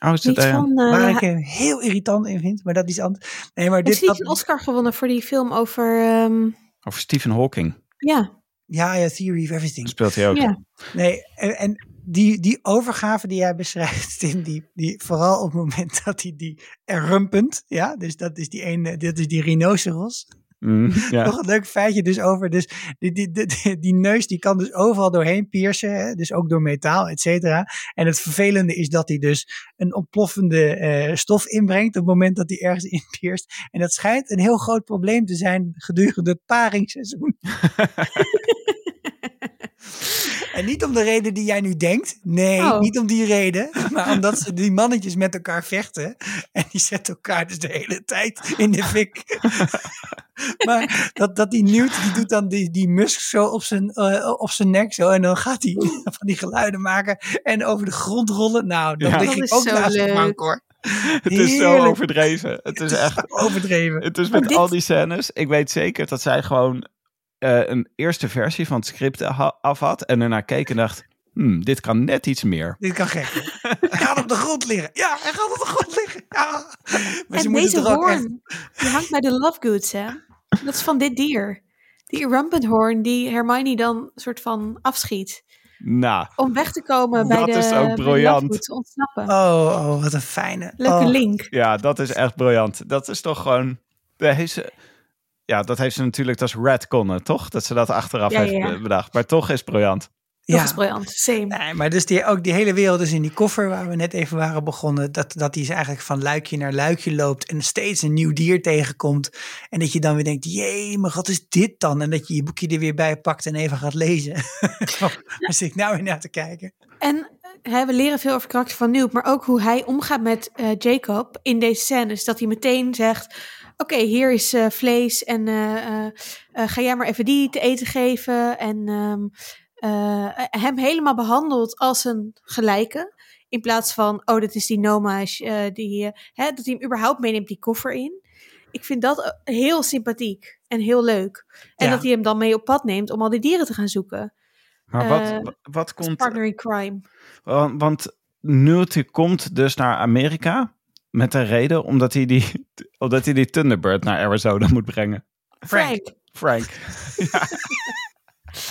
Oh, is het, Niet eh, van. eh, Waar ik hem heel irritant in vind, maar dat is anders. Nee, maar heeft dit... dat- een Oscar gewonnen voor die film over. ehm, over Stephen Hawking ja, Ja, ja, Theory of Everything. speelt hij ook. ja. Nee, en, en die, die overgave die jij beschrijft, Tim, die, die, vooral op het moment [laughs] dat hij die errumpent, ja, dus dat is die ene, dat is die rhinoceros. Mm. [laughs] Nog een leuk feitje dus over, dus die, die, die, die neus die kan dus overal doorheen piercen, hè, dus ook door metaal, et cetera. En het vervelende is dat hij dus een ontploffende eh, stof inbrengt op het moment dat hij ergens in pierst. En dat schijnt een heel groot probleem te zijn gedurende het paringsseizoen. [laughs] En niet om de reden die jij nu denkt. Nee, Oh. niet om die reden. Maar omdat ze die mannetjes met elkaar vechten. En die zetten elkaar dus de hele tijd in de fik. [laughs] maar dat, dat die Newt, die doet dan die, die musk zo op zijn, eh, op zijn nek zo. En dan gaat hij [laughs] van die geluiden maken. En over de grond rollen. Nou, dan Ja. lig Dat ik ook zo naast de bank hoor. Het is zo overdreven. Het is echt Overdreven. Het is met dit- al die scènes. Ik weet zeker dat zij gewoon eh, een eerste versie van het script af had. En ernaar keek en dacht: hmm, dit kan net iets meer. Dit kan gek. [laughs] Hij gaat op de grond liggen. Ja, hij gaat op de grond liggen. Ja. Maar en moeten deze echt hoorn, die hangt bij de Lovegoods, hè? Dat is van dit dier. Die rampant hoorn die Hermione dan soort van afschiet. Nou, Om weg te komen bij Dat de, is ook briljant. Lovegoods, te ontsnappen. Oh, oh, wat een fijne. Leuke oh. link. ja, dat is echt briljant. Dat is toch gewoon. Deze, ja, dat heeft ze natuurlijk, dat is retconnen, toch? Dat ze dat achteraf Ja, heeft ja, ja. be- bedacht. Maar toch is het briljant. Dat is briljant. Same. Nee, maar dus die, ook die hele wereld dus in die koffer waar we net even waren begonnen, dat, dat die is eigenlijk van luikje naar luikje loopt en steeds een nieuw dier tegenkomt. En dat je dan weer denkt, jee, maar wat is dit dan? En dat je je boekje er weer bij pakt en even gaat lezen. [laughs] Daar zit ik nou weer naar te kijken. En hè, we leren veel over karakter van Newt, maar ook hoe hij omgaat met eh, Jacob in deze scènes. Dat hij meteen zegt, oké, hier is eh, vlees en eh, eh, ga jij maar even die te eten geven. En ehm, eh, hem helemaal behandelt als een gelijke. In plaats van, oh, dat is die Nomage, eh, die, hè, dat hij hem überhaupt meeneemt die koffer in. Ik vind dat heel sympathiek en heel leuk. En Ja. dat hij hem dan mee op pad neemt om al die dieren te gaan zoeken. Maar wat, wat, wat komt... partner in crime. Want, die komt dus naar Amerika met een reden omdat hij die, [laughs] omdat hij die Thunderbird naar Arizona moet brengen. Frank. Frank. [laughs]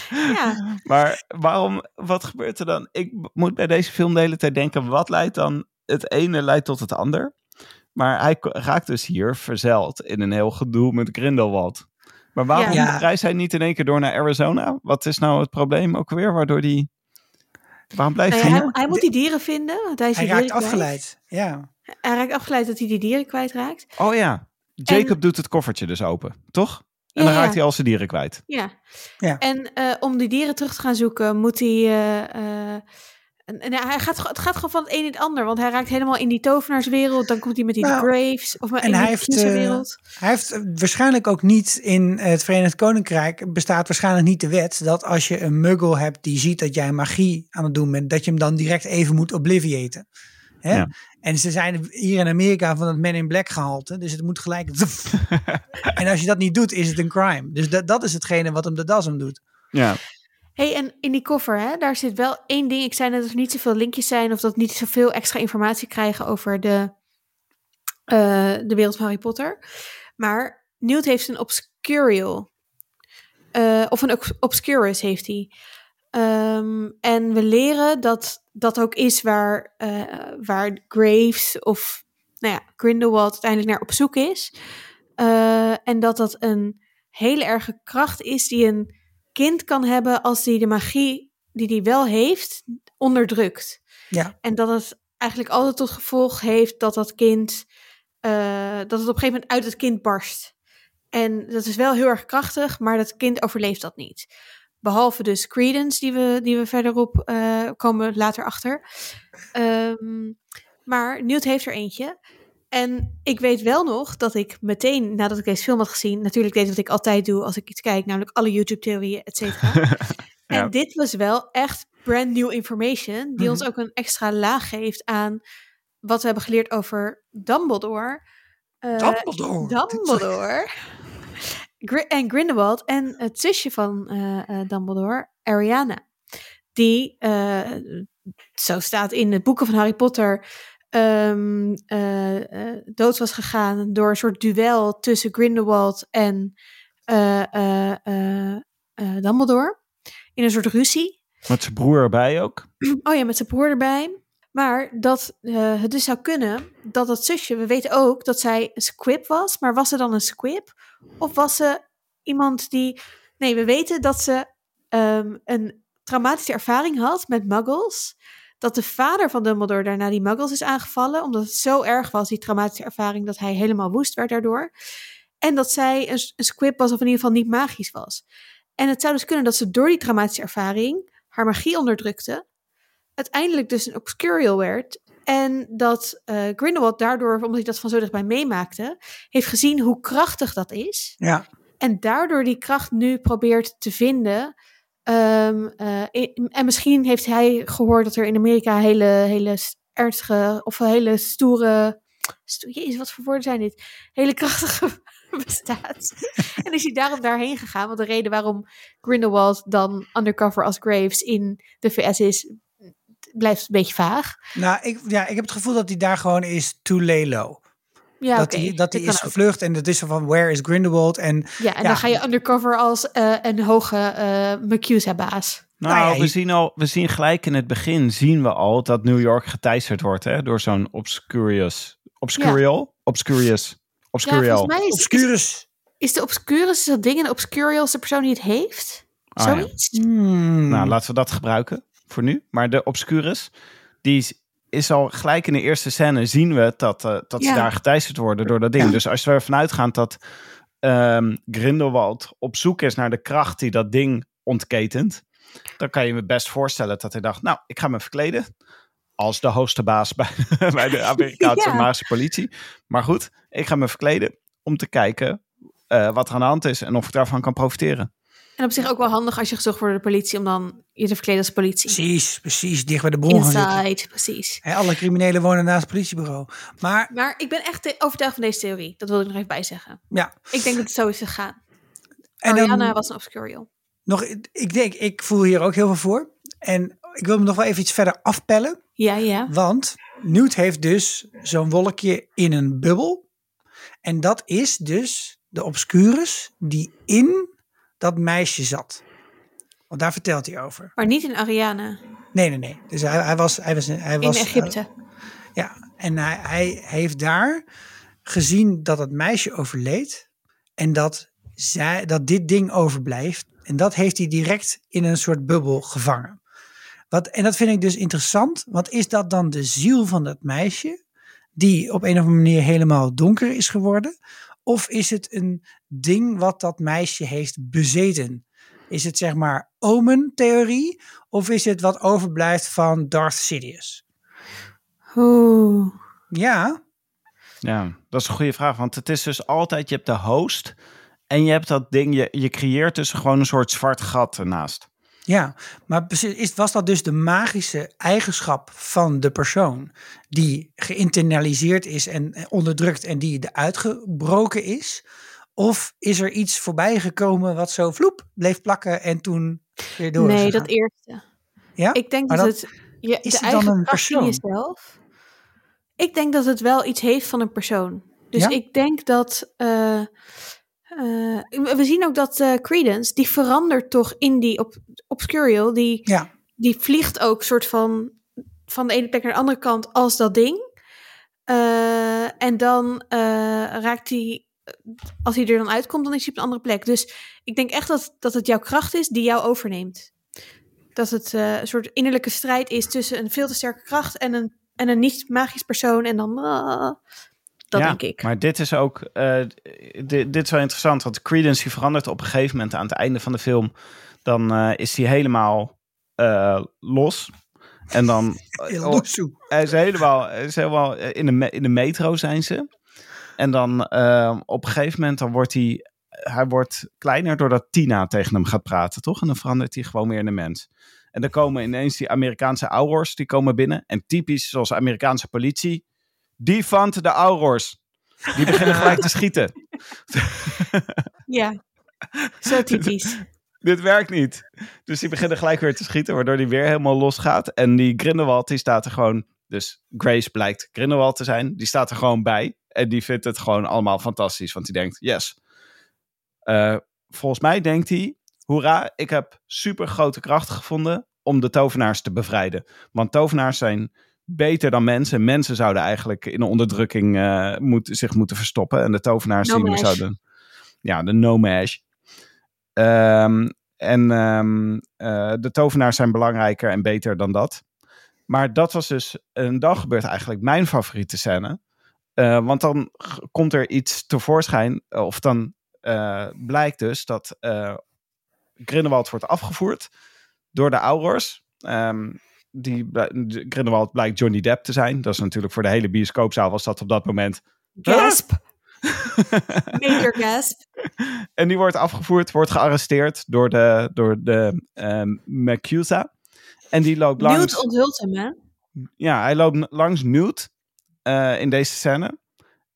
Ja, Maar waarom, wat gebeurt er dan? Ik moet bij deze film de hele tijd denken, wat leidt dan, het ene leidt tot het ander. Maar hij raakt dus hier verzeild in een heel gedoe met Grindelwald. Maar waarom Ja. reist hij niet in één keer door naar Arizona? Wat is nou het probleem ook weer, waardoor die... Waarom blijft Nou hij... hij, hij moet die dieren vinden. Want hij is Hij raakt afgeleid. Ja. Hij raakt afgeleid dat hij die dieren kwijtraakt. Oh ja, Jacob doet het koffertje dus open, toch? En Ja, dan ja. raakt hij al zijn dieren kwijt. Ja. Ja. En eh, om die dieren terug te gaan zoeken, moet hij. eh, eh, en, en hij gaat, het gaat gewoon van het een in het ander. Want hij raakt helemaal in die tovenaarswereld. Dan komt hij met die Nou, Graves. Of en in hij die heeft, kiezelwereld. Hij heeft waarschijnlijk ook niet in het Verenigd Koninkrijk bestaat waarschijnlijk niet de wet dat als je een muggle hebt die ziet dat jij magie aan het doen bent, dat je hem dan direct even moet obliviaten. Hè? Ja. En ze zijn hier in Amerika van het Men in Black gehalte, dus het moet gelijk. [laughs] en als je dat niet doet, is het een crime. Dus dat, dat is hetgene wat hem de das om doet. Ja, hey, en in die koffer, hè, daar zit wel één ding. Ik zei net dat er niet zoveel linkjes zijn. Of dat we niet zoveel extra informatie krijgen over de, eh, de wereld van Harry Potter. Maar Newt heeft een Obscurial. Eh, of een Obs- Obscurus heeft hij. Ehm, en we leren dat dat ook is waar, eh, waar Graves of nou ja, Grindelwald uiteindelijk naar op zoek is. Eh, en dat dat een hele erge kracht is die een kind kan hebben als die de magie die die wel heeft onderdrukt. Ja. En dat het eigenlijk altijd tot gevolg heeft dat dat kind, eh, dat het op een gegeven moment uit het kind barst. En dat is wel heel erg krachtig, maar dat kind overleeft dat niet. Behalve dus Credence, die we, die we verderop eh, komen later achter. Ehm, maar Newt heeft er eentje. En ik weet wel nog dat ik meteen, nadat ik deze film had gezien, natuurlijk deed wat ik altijd doe als ik iets kijk, namelijk alle YouTube-theorieën, et cetera. [laughs] Ja. En dit was wel echt brand new information, die ons Mhm. ook een extra laag geeft aan wat we hebben geleerd over Dumbledore. Eh, Dumbledore. Dumbledore. En Grindelwald en het zusje van eh, Dumbledore, Ariana. Die, eh, zo staat in de boeken van Harry Potter, ehm, eh, eh, dood was gegaan door een soort duel tussen Grindelwald en Dumbledore. In een soort ruzie. met zijn broer erbij ook. Oh ja, met zijn broer erbij. Maar dat het dus zou kunnen dat dat zusje, we weten ook dat zij een squib was, maar was ze dan een squib? Of was ze iemand die. Nee, we weten dat ze ehm, een traumatische ervaring had met muggles. Dat de vader van Dumbledore daarna die muggles is aangevallen, omdat het zo erg was, die traumatische ervaring, dat hij helemaal woest werd daardoor. En dat zij een, een squib was, of in ieder geval niet magisch was. En het zou dus kunnen dat ze door die traumatische ervaring haar magie onderdrukte uiteindelijk dus een obscurial werd. En dat eh, Grindelwald daardoor, omdat hij dat van zo dichtbij meemaakte, heeft gezien hoe krachtig dat is. Ja. En daardoor die kracht nu probeert te vinden. Ehm, eh, en misschien heeft hij gehoord dat er in Amerika hele, hele ernstige of hele stoere. sto- Jezus, wat voor woorden zijn dit? Hele krachtige [laughs] bestaat. [laughs] en is hij daarom daarheen gegaan? Want de reden waarom Grindelwald dan undercover als Graves in de VS is, blijft een beetje vaag. Nou, ik, ja, ik heb het gevoel dat hij daar gewoon is to lay low. Ja, dat hij, dat hij is ook. gevlucht en dat is zo van where is Grindelwald en Ja, en ja. dan ga je undercover als eh, een hoge eh McCusa-baas. Nou, Nou ja, we, zien al, we zien gelijk in het begin zien we al dat New York geteisterd wordt hè, door zo'n obscurious. Obscurial? Obscurious. Ja, Obscurial. mij is, Obscurus. Is de Obscurus dat ding en de Obscurial is de persoon die het heeft? Ah, ja. Zoiets? Hmm. Nou, laten we dat gebruiken voor nu. Maar de Obscurus, die is, al gelijk in de eerste scène zien we dat, eh, dat Ja. ze daar geteisterd worden door dat ding. Ja. Dus als we ervan uitgaan dat ehm, Grindelwald op zoek is naar de kracht die dat ding ontketent, dan kan je me best voorstellen dat hij dacht, nou, ik ga me verkleden als de hoogste baas bij, [laughs] bij de [laughs] Amerikaanse Ja. politie. Maar goed, ik ga me verkleden om te kijken eh, wat er aan de hand is en of ik daarvan kan profiteren. En op zich ook wel handig als je gezocht wordt door de politie om dan je te verkleden als politie. Precies, precies. Dicht bij de bron gaan zitten. Inside, precies. Hè, alle criminelen wonen naast het politiebureau. Maar Maar ik ben echt overtuigd van deze theorie. Dat wil ik nog even bijzeggen. ja, Ik denk dat het zo is gegaan. en dan Ariana was een Obscurial. nog, ik denk, ik voel hier ook heel veel voor. En ik wil hem nog wel even iets verder afpellen. Ja, ja. Want Newt heeft dus zo'n wolkje in een bubbel. En dat is dus de Obscurus die in dat meisje zat. Want daar vertelt hij over. Maar niet in Ariana. Nee, nee, nee. Dus hij, hij was, hij was, hij In was Egypte. Ja, en hij, hij heeft daar gezien dat het meisje overleed en dat, zij, dat dit ding overblijft. En dat heeft hij direct in een soort bubbel gevangen. Wat, en dat vind ik dus interessant, want is dat dan de ziel van dat meisje, die op een of andere manier helemaal donker is geworden? Of is het een ding wat dat meisje heeft bezeten? Is het zeg maar omen-theorie? Of is het wat overblijft van Darth Sidious? Oeh. Ja, Ja, dat is een goede vraag. Want het is dus altijd, je hebt de host en je hebt dat ding, je, je creëert dus gewoon een soort zwart gat ernaast. Ja, maar is, was dat dus de magische eigenschap van de persoon die geïnternaliseerd is en eh, onderdrukt en die eruit gebroken is? Of is er iets voorbij gekomen wat zo vloep bleef plakken en toen weer door Nee, dat eerste. Ja? Ik denk dat, dat- het is de het dan een persoon? jezelf. Ik denk dat het wel iets heeft van een persoon. Dus Ja? ik denk dat. eh, eh, we zien ook dat eh, Credence, die verandert toch in die op, Obscurial. Die, Ja, die vliegt ook soort van van de ene plek naar de andere kant als dat ding. Eh, en dan raakt hij, als hij er dan uitkomt, dan is hij op een andere plek. Dus ik denk echt dat, dat het jouw kracht is die jou overneemt. Dat het een soort innerlijke strijd is tussen een veel te sterke kracht en een, en een niet-magisch persoon. En dan, ah, dat ja, denk ik. Maar dit is ook, eh, dit, dit is wel interessant, want Credence die verandert op een gegeven moment aan het einde van de film. Dan eh, is hij helemaal eh, los. En dan, [laughs] oh, hij is helemaal, hij is helemaal in, de, me- in de metro zijn ze. En dan op een gegeven moment dan wordt hij, hij wordt kleiner doordat Tina tegen hem gaat praten, toch? En dan verandert hij gewoon meer in een mens. En dan komen ineens die Amerikaanse Aurors, die komen binnen. En typisch, zoals Amerikaanse politie, die vangt de Aurors. Die beginnen gelijk te schieten. [laughs] Ja, zo [laughs] typisch. Dit werkt niet. Dus die beginnen gelijk weer te schieten, waardoor die weer helemaal losgaat. En die Grindelwald, die staat er gewoon... Dus Grace blijkt Grindelwald te zijn. Die staat er gewoon bij. En die vindt het gewoon allemaal fantastisch. Want die denkt, yes. Eh, volgens mij denkt hij... Hoera, ik heb super grote krachten gevonden om de tovenaars te bevrijden. Want tovenaars zijn beter dan mensen. Mensen zouden eigenlijk in een onderdrukking eh, moet, zich moeten verstoppen. En de tovenaars die zouden... Ja, de nomage. Ehm, en ehm, eh, de tovenaars zijn belangrijker en beter dan dat. Maar dat was dus, en dan gebeurt eigenlijk mijn favoriete scène. Eh, want dan komt er iets tevoorschijn, of dan blijkt dus dat Grindelwald wordt afgevoerd door de Aurors. Ehm, die, Grindelwald blijkt Johnny Depp te zijn. Dat is natuurlijk voor de hele bioscoopzaal was dat op dat moment. Gasp. [laughs] Major gasp. En die wordt afgevoerd, wordt gearresteerd door de, door de ehm Macusa. En die loopt langs... Newt onthult hem, hè? Ja, hij loopt langs Newt eh, in deze scène.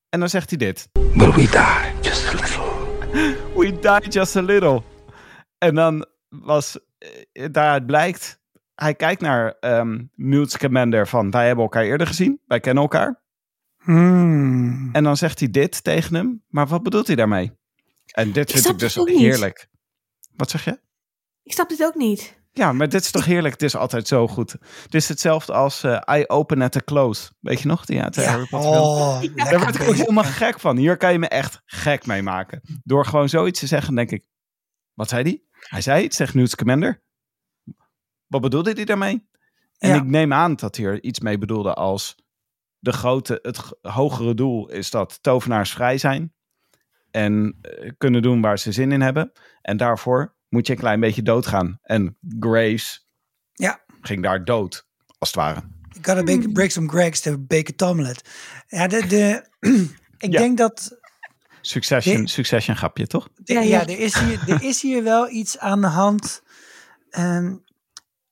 En dan zegt hij dit. But we die just a little. [laughs] We die just a little. En dan was, eh, daaruit blijkt, hij kijkt naar Newt's commander van, wij hebben elkaar eerder gezien, wij kennen elkaar. Hmm. En dan zegt hij dit tegen hem, maar wat bedoelt hij daarmee? En dit vind snap ik dus het niet. heerlijk. Wat zeg je? Ik snap dit ook niet. Ja, maar dit is toch heerlijk? Het is altijd zo goed. Het is hetzelfde als eh, I Open at the Close. Weet je nog? Die uit de Harry Potter film? Oh, Daar word ik ook helemaal gek van. Hier kan je me echt gek mee maken. Door gewoon zoiets te zeggen, denk ik... Wat zei hij? Hij zei iets, zegt Newt Commander. Wat bedoelde hij daarmee? En Ja. ik neem aan dat hij er iets mee bedoelde als... De grote, het hogere doel is dat tovenaars vrij zijn. En eh, kunnen doen waar ze zin in hebben. En daarvoor moet je een klein beetje doodgaan. En Grace Ja. ging daar dood, als het ware. You gotta bake, break some Gregs to bake a tomlet. Ja, de, de, [clears throat] ik Ja. denk dat Succession. Succession grapje, toch? De- Ja, ja, ja. Er, is hier, er is hier wel iets aan de hand. ehm,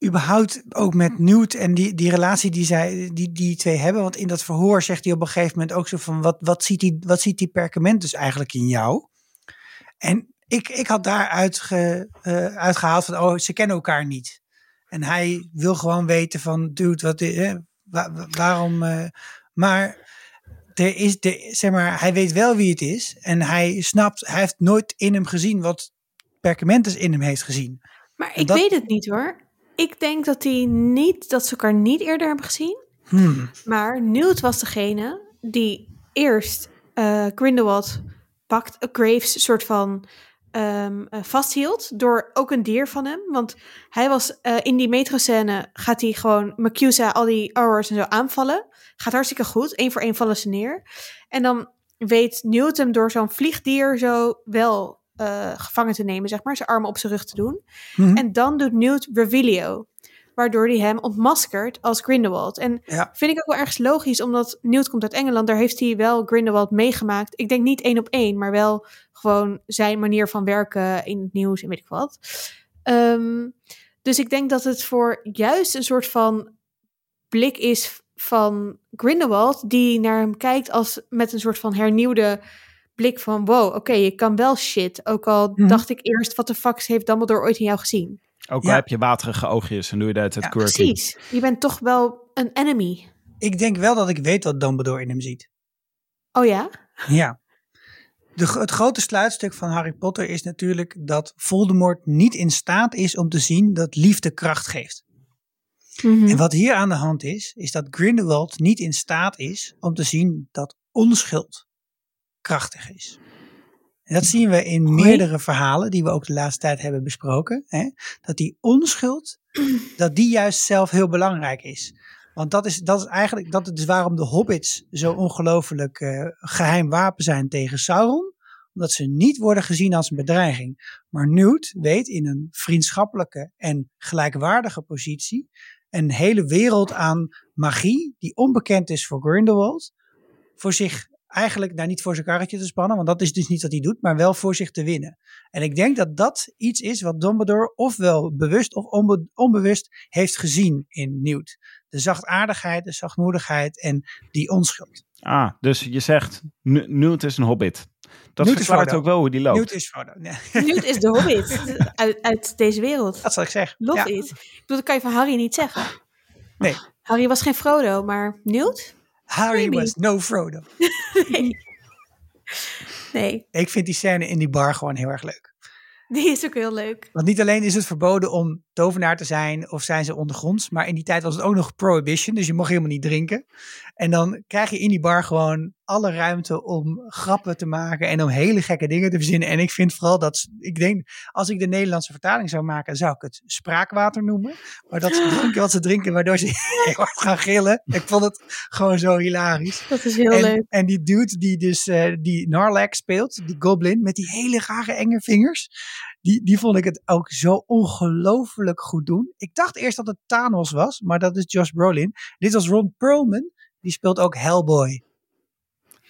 überhaupt ook met Newt en die, die relatie die, zij, die die twee hebben. Want in dat verhoor zegt hij op een gegeven moment ook zo van... wat, wat, ziet, die, wat ziet die perkamentus eigenlijk in jou? En ik, ik had daaruit ge, eh, uitgehaald van... oh, ze kennen elkaar niet. En hij wil gewoon weten van... dude, wat, eh, wa- wa- waarom... eh, maar er is, de, zeg maar, hij weet wel wie het is. En hij snapt, hij heeft nooit in hem gezien wat Perkamentus in hem heeft gezien. Maar ik dat- weet het niet hoor. Ik denk dat, die niet, dat ze elkaar niet eerder hebben gezien. Hmm. Maar Newt was degene die eerst eh Grindelwald pakt, eh, Graves soort van ehm, eh, vasthield door ook een dier van hem. Want hij was in die metroscène gaat hij gewoon Macusa, al die Aurors en zo aanvallen. Gaat hartstikke goed. Eén voor één vallen ze neer. En dan weet Newt hem door zo'n vliegdier zo wel eh, gevangen te nemen, zeg maar. Zijn armen op zijn rug te doen. Mhm. En dan doet Newt Revelio. Waardoor hij hem ontmaskert als Grindelwald. En Ja. vind ik ook wel ergens logisch, omdat Newt komt uit Engeland. Daar heeft hij wel Grindelwald meegemaakt. Ik denk niet één op één, maar wel gewoon zijn manier van werken in het nieuws en weet ik wat. Ehm, dus ik denk dat het voor juist een soort van blik is van Grindelwald, die naar hem kijkt als met een soort van hernieuwde blik van wow, oké, je kan wel shit. Ook al Mhm. dacht ik eerst, wat de fuck heeft Dumbledore ooit in jou gezien? Ook al Ja. heb je waterige oogjes en doe je dat het Ja, quirky. Precies. Je bent toch wel een enemy. Ik denk wel dat ik weet wat Dumbledore in hem ziet. Oh ja? Ja. De, het grote sluitstuk van Harry Potter is natuurlijk dat Voldemort niet in staat is om te zien dat liefde kracht geeft. Mhm. En wat hier aan de hand is, is dat Grindelwald niet in staat is om te zien dat onschuld krachtig is. En dat zien we in meerdere verhalen die we ook de laatste tijd hebben besproken. Hè? Dat die onschuld, [clears throat] dat die juist zelf heel belangrijk is. Want dat is, dat is eigenlijk dat is waarom de hobbits zo ongelooflijk eh, geheim wapen zijn tegen Sauron. Omdat ze niet worden gezien als een bedreiging. Maar Newt weet in een vriendschappelijke en gelijkwaardige positie een hele wereld aan magie die onbekend is voor Grindelwald. Voor zich eigenlijk, nou niet voor zijn karretje te spannen, want dat is dus niet wat hij doet, maar wel voor zich te winnen. En ik denk dat dat iets is wat Dumbledore ofwel bewust of onbe- onbewust heeft gezien in Newt. De zachtaardigheid, de zachtmoedigheid en die onschuld. Ah, dus je zegt, Newt is een hobbit. Dat Newt is verklaart ook wel hoe die loopt. Newt is Frodo. Nee, [laughs] Newt is de hobbit uit, uit deze wereld. dat zal ik zeggen. Love Ja. it. Ik bedoel, dat kan je van Harry niet zeggen. Nee. Harry was geen Frodo, maar Newt? Harry Maybe. was no Frodo. [laughs] Nee. Nee, Ik vind die scène in die bar gewoon heel erg leuk. die is ook heel leuk. Want niet alleen is het verboden om tovenaar te zijn of zijn ze ondergronds, maar in die tijd was het ook nog prohibition, dus je mocht helemaal niet drinken. En dan krijg je in die bar gewoon alle ruimte om grappen te maken en om hele gekke dingen te verzinnen. En ik vind vooral dat, ik denk, als ik de Nederlandse vertaling zou maken, zou ik het spraakwater noemen. Maar dat ze [gasps] drinken wat ze drinken, waardoor ze [laughs] heel hard gaan gillen. Ik vond het gewoon zo hilarisch. Dat is heel en, leuk. en die dude die dus eh, die Narlac speelt, die goblin met die hele rare enge vingers, die, die vond ik het ook zo ongelooflijk goed doen. Ik dacht eerst dat het Thanos was, maar dat is Josh Brolin. Dit was Ron Perlman, die speelt ook Hellboy.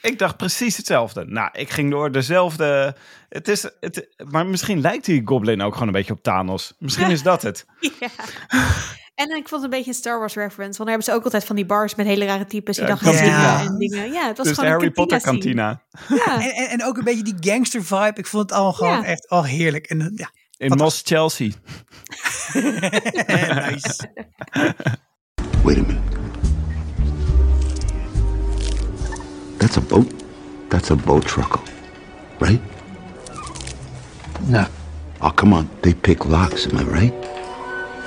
Ik dacht precies hetzelfde. Nou, ik ging door dezelfde... Het is, het, maar misschien lijkt die goblin ook gewoon een beetje op Thanos. Misschien is dat het. [laughs] Ja. En ik vond het een beetje een Star Wars reference. Want daar hebben ze ook altijd van die bars met hele rare types die Ja, dan zingen en dingen. Ja, het was Dus gewoon Harry een Potter kantina. Ja. [laughs] En, en, en ook een beetje die gangster vibe. Ik vond het allemaal gewoon Ja. echt oh, heerlijk. En, ja, In Moss Chelsea. [laughs] nice. Wait a minute. That's a boat? That's a boat truckle, right? No. Oh, come on. They pick locks, am I right?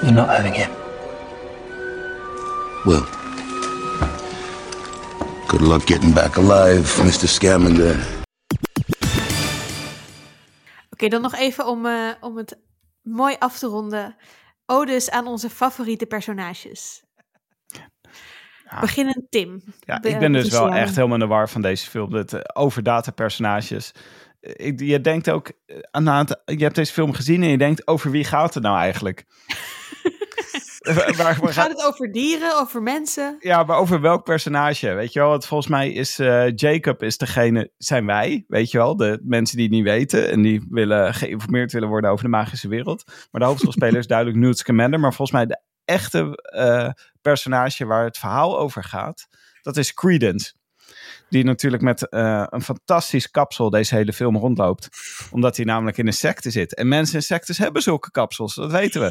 We're not having him. Well, good luck getting back alive, Mr. Scamander. Oké, dan nog even om, eh, om het mooi af te ronden. Odes aan onze favoriete personages. Beginnen Tim. Ja, ik ben dus wel echt helemaal in de war van deze film. Dat eh, overdata personages. Eh, Ik, je denkt ook eh, aan het, je hebt deze film gezien en je denkt over wie gaat het nou eigenlijk? [laughs] waar, waar, waar Gaat het over dieren, over mensen? Ja, maar over welk personage? Weet je wel, want volgens mij is Jacob is degene, zijn wij, weet je wel, de mensen die het niet weten en die willen geïnformeerd willen worden over de magische wereld. Maar de hoofdrolspeler is [laughs] duidelijk Newt Scamander, maar volgens mij de echte personage waar het verhaal over gaat, dat is Credence. Die natuurlijk met eh, een fantastisch kapsel deze hele film rondloopt. Omdat hij namelijk in een secte zit. En mensen in sectes hebben zulke kapsels, dat weten we.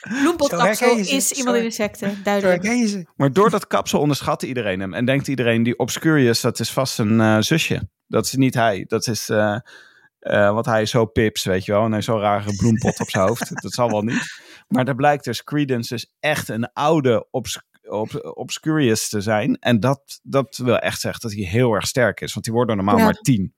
[laughs] Bloempotkapsel is iemand in een secte, duidelijk. Maar door dat kapsel onderschat iedereen hem. En denkt iedereen, die Obscurious, dat is vast een eh, zusje. Dat is niet hij. Dat is, eh eh, want hij is zo pips, weet je wel. En hij heeft zo'n rare bloempot op zijn hoofd. [laughs] Dat zal wel niet. Maar daar blijkt dus Credence dus echt een oude obs ob- Obscurious te zijn. En dat, dat wil echt zeggen dat hij heel erg sterk is. Want die worden normaal Ja. maar tien.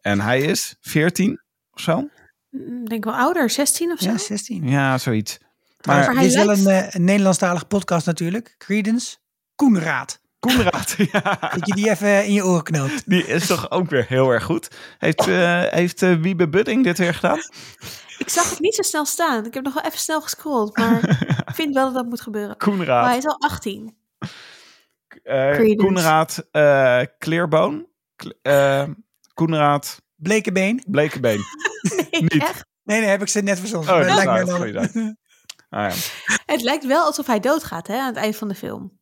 En hij is 14 of zo. Mm, Denk wel ouder, 16 of zo. Ja, 16. Ja, zoiets. Maar, Maar dit is wel een, eh, een Nederlandstalige podcast natuurlijk. Credence. Koenraad. Koenraad, [laughs] ja. Dat je die even in je oren knoopt. Die is toch ook weer heel erg goed. Heeft, eh heeft eh, Wiebe Budding dit weer gedaan? Ik zag het niet zo snel staan. Ik heb nog wel even snel gescrolld, maar [laughs] ik vind wel dat dat moet gebeuren. Koenraad. Maar hij is al 18. Eh, Credence. Koenraad uh, Kleerboon. Eh, Koenraad Blekenbeen. Blekenbeen. [laughs] Nee, Niet. echt. Nee, nee, heb ik ze net verzonnen. Oh, Maar dat lijkt me dan- een Ah, ja. Het lijkt wel alsof hij doodgaat hè, aan het eind van de film.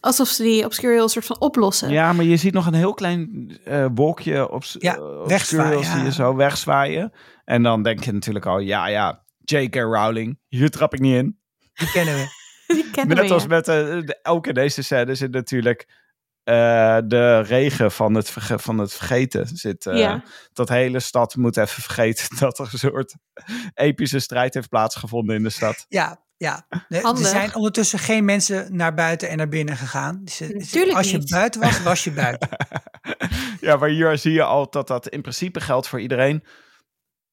Alsof ze die Obscurial soort van oplossen. ja, maar je ziet nog een heel klein eh wolkje op Ja, wegzwaaien, zie je ja. zo wegzwaaien. En dan denk je natuurlijk al, ja, ja, J.K. Rowling, hier trap ik niet in. Die kennen we. [laughs] Die kennen Net we, als ja. met eh, de, elke deze scène zit natuurlijk eh, de regen van het, verge- van het vergeten. Zit, eh, Ja. Dat hele stad moet even vergeten [laughs] dat er een soort epische strijd heeft plaatsgevonden in de stad. Ja, ja. Er zijn ondertussen geen mensen naar buiten en naar binnen gegaan. Dus, Natuurlijk als je niet. buiten was, [laughs] was je buiten. [laughs] Ja, maar hier zie je al dat dat in principe geldt voor iedereen.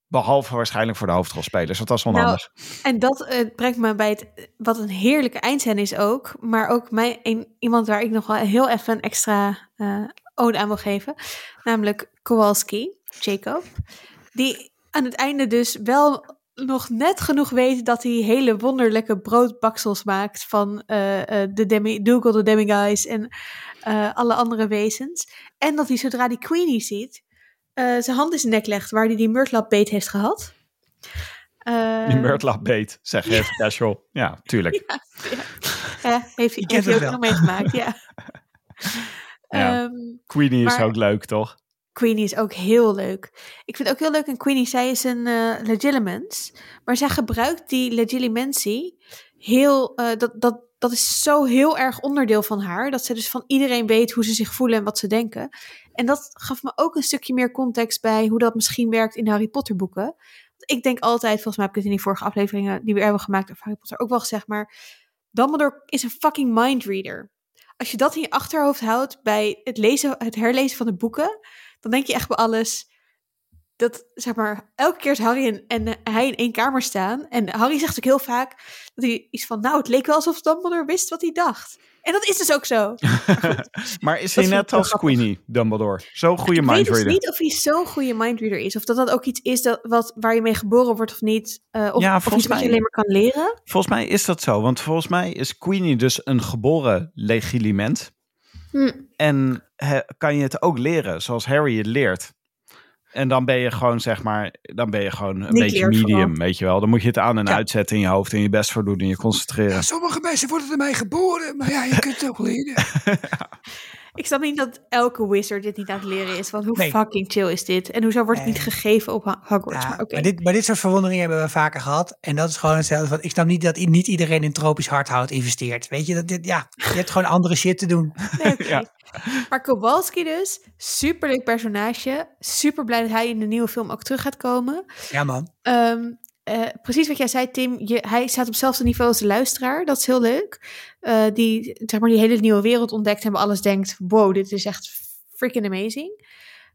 Behalve waarschijnlijk voor de hoofdrolspelers, want dat is Nou, onhandig. En dat eh, brengt me bij het, wat een heerlijke eindscène is ook. Maar ook mij, een, iemand waar ik nog wel heel even een extra eh ode aan wil geven. Namelijk Kowalski, Jacob. Die aan het einde dus wel nog net genoeg weet dat hij hele wonderlijke broodbaksels maakt van eh, eh, de demi, Dougal de Demiguys en eh, alle andere wezens. En dat hij zodra die Queenie ziet, zijn hand in zijn nek legt waar hij die Murtlap beet heeft gehad. Eh, Die Murtlap beet, zeg [laughs] je casual. Ja, tuurlijk. Ja, heeft hij, kent heeft hij ook nog meegemaakt, ja. [laughs] Ja. Ehm, Queenie is Maar- ook leuk, toch? Queenie is ook heel leuk. Ik vind ook heel leuk aan Queenie, zij is een eh legilimens. Maar zij gebruikt die legilimentie heel, eh, dat, dat, dat is zo heel erg onderdeel van haar. Dat ze dus van iedereen weet hoe ze zich voelen en wat ze denken. En dat gaf me ook een stukje meer context bij hoe dat misschien werkt in Harry Potter boeken. Ik denk altijd, volgens mij heb ik het in die vorige afleveringen die we hebben gemaakt over Harry Potter ook wel gezegd, maar Dumbledore is een fucking mindreader. Als je dat in je achterhoofd houdt bij het, lezen, het herlezen van de boeken, dan denk je echt bij alles. Dat zeg maar, elke keer als Harry en, en hij in één kamer staan. En Harry zegt ook heel vaak dat hij iets van. Nou, het leek wel alsof Dumbledore wist wat hij dacht. En dat is dus ook zo. [laughs] Maar is hij net ik als. Queenie, Dumbledore? Zo'n goede ik weet dus mindreader. niet of hij zo'n goede mindreader is. Of dat dat ook iets is dat, wat, waar je mee geboren wordt of niet. eh, of, Ja, of iets wat je alleen maar kan leren. Volgens mij is dat zo, want volgens mij is Queenie dus een geboren legiliment. Hm. En he- kan je het ook leren, zoals Harry het leert. En dan ben je gewoon, zeg maar, dan ben je gewoon een beetje medium, vooral. weet je wel. Dan moet je het aan en Ja. uitzetten in je hoofd en je best voor doen en je concentreren. Sommige mensen worden ermee geboren, maar ja, je [laughs] kunt het ook leren. Ik snap niet dat elke wizard dit niet aan het leren is. Want hoe Nee. fucking chill is dit? En hoezo wordt het niet gegeven op Hogwarts? Ja, maar oké. maar, dit, maar dit soort verwonderingen hebben we vaker gehad. En dat is gewoon hetzelfde. Ik snap niet dat niet iedereen in tropisch hardhout investeert. Weet je, dat dit, ja, je hebt gewoon andere shit te doen. Nee. Ja. [laughs] Maar Kowalski dus, superleuk personage. Super blij dat hij in de nieuwe film ook terug gaat komen. Ja, man. Ehm, eh, precies wat jij zei, Tim. Je, hij staat op hetzelfde niveau als de luisteraar. Dat is heel leuk. Eh, die, zeg maar, die hele nieuwe wereld ontdekt en alles denkt: wow, dit is echt freaking amazing.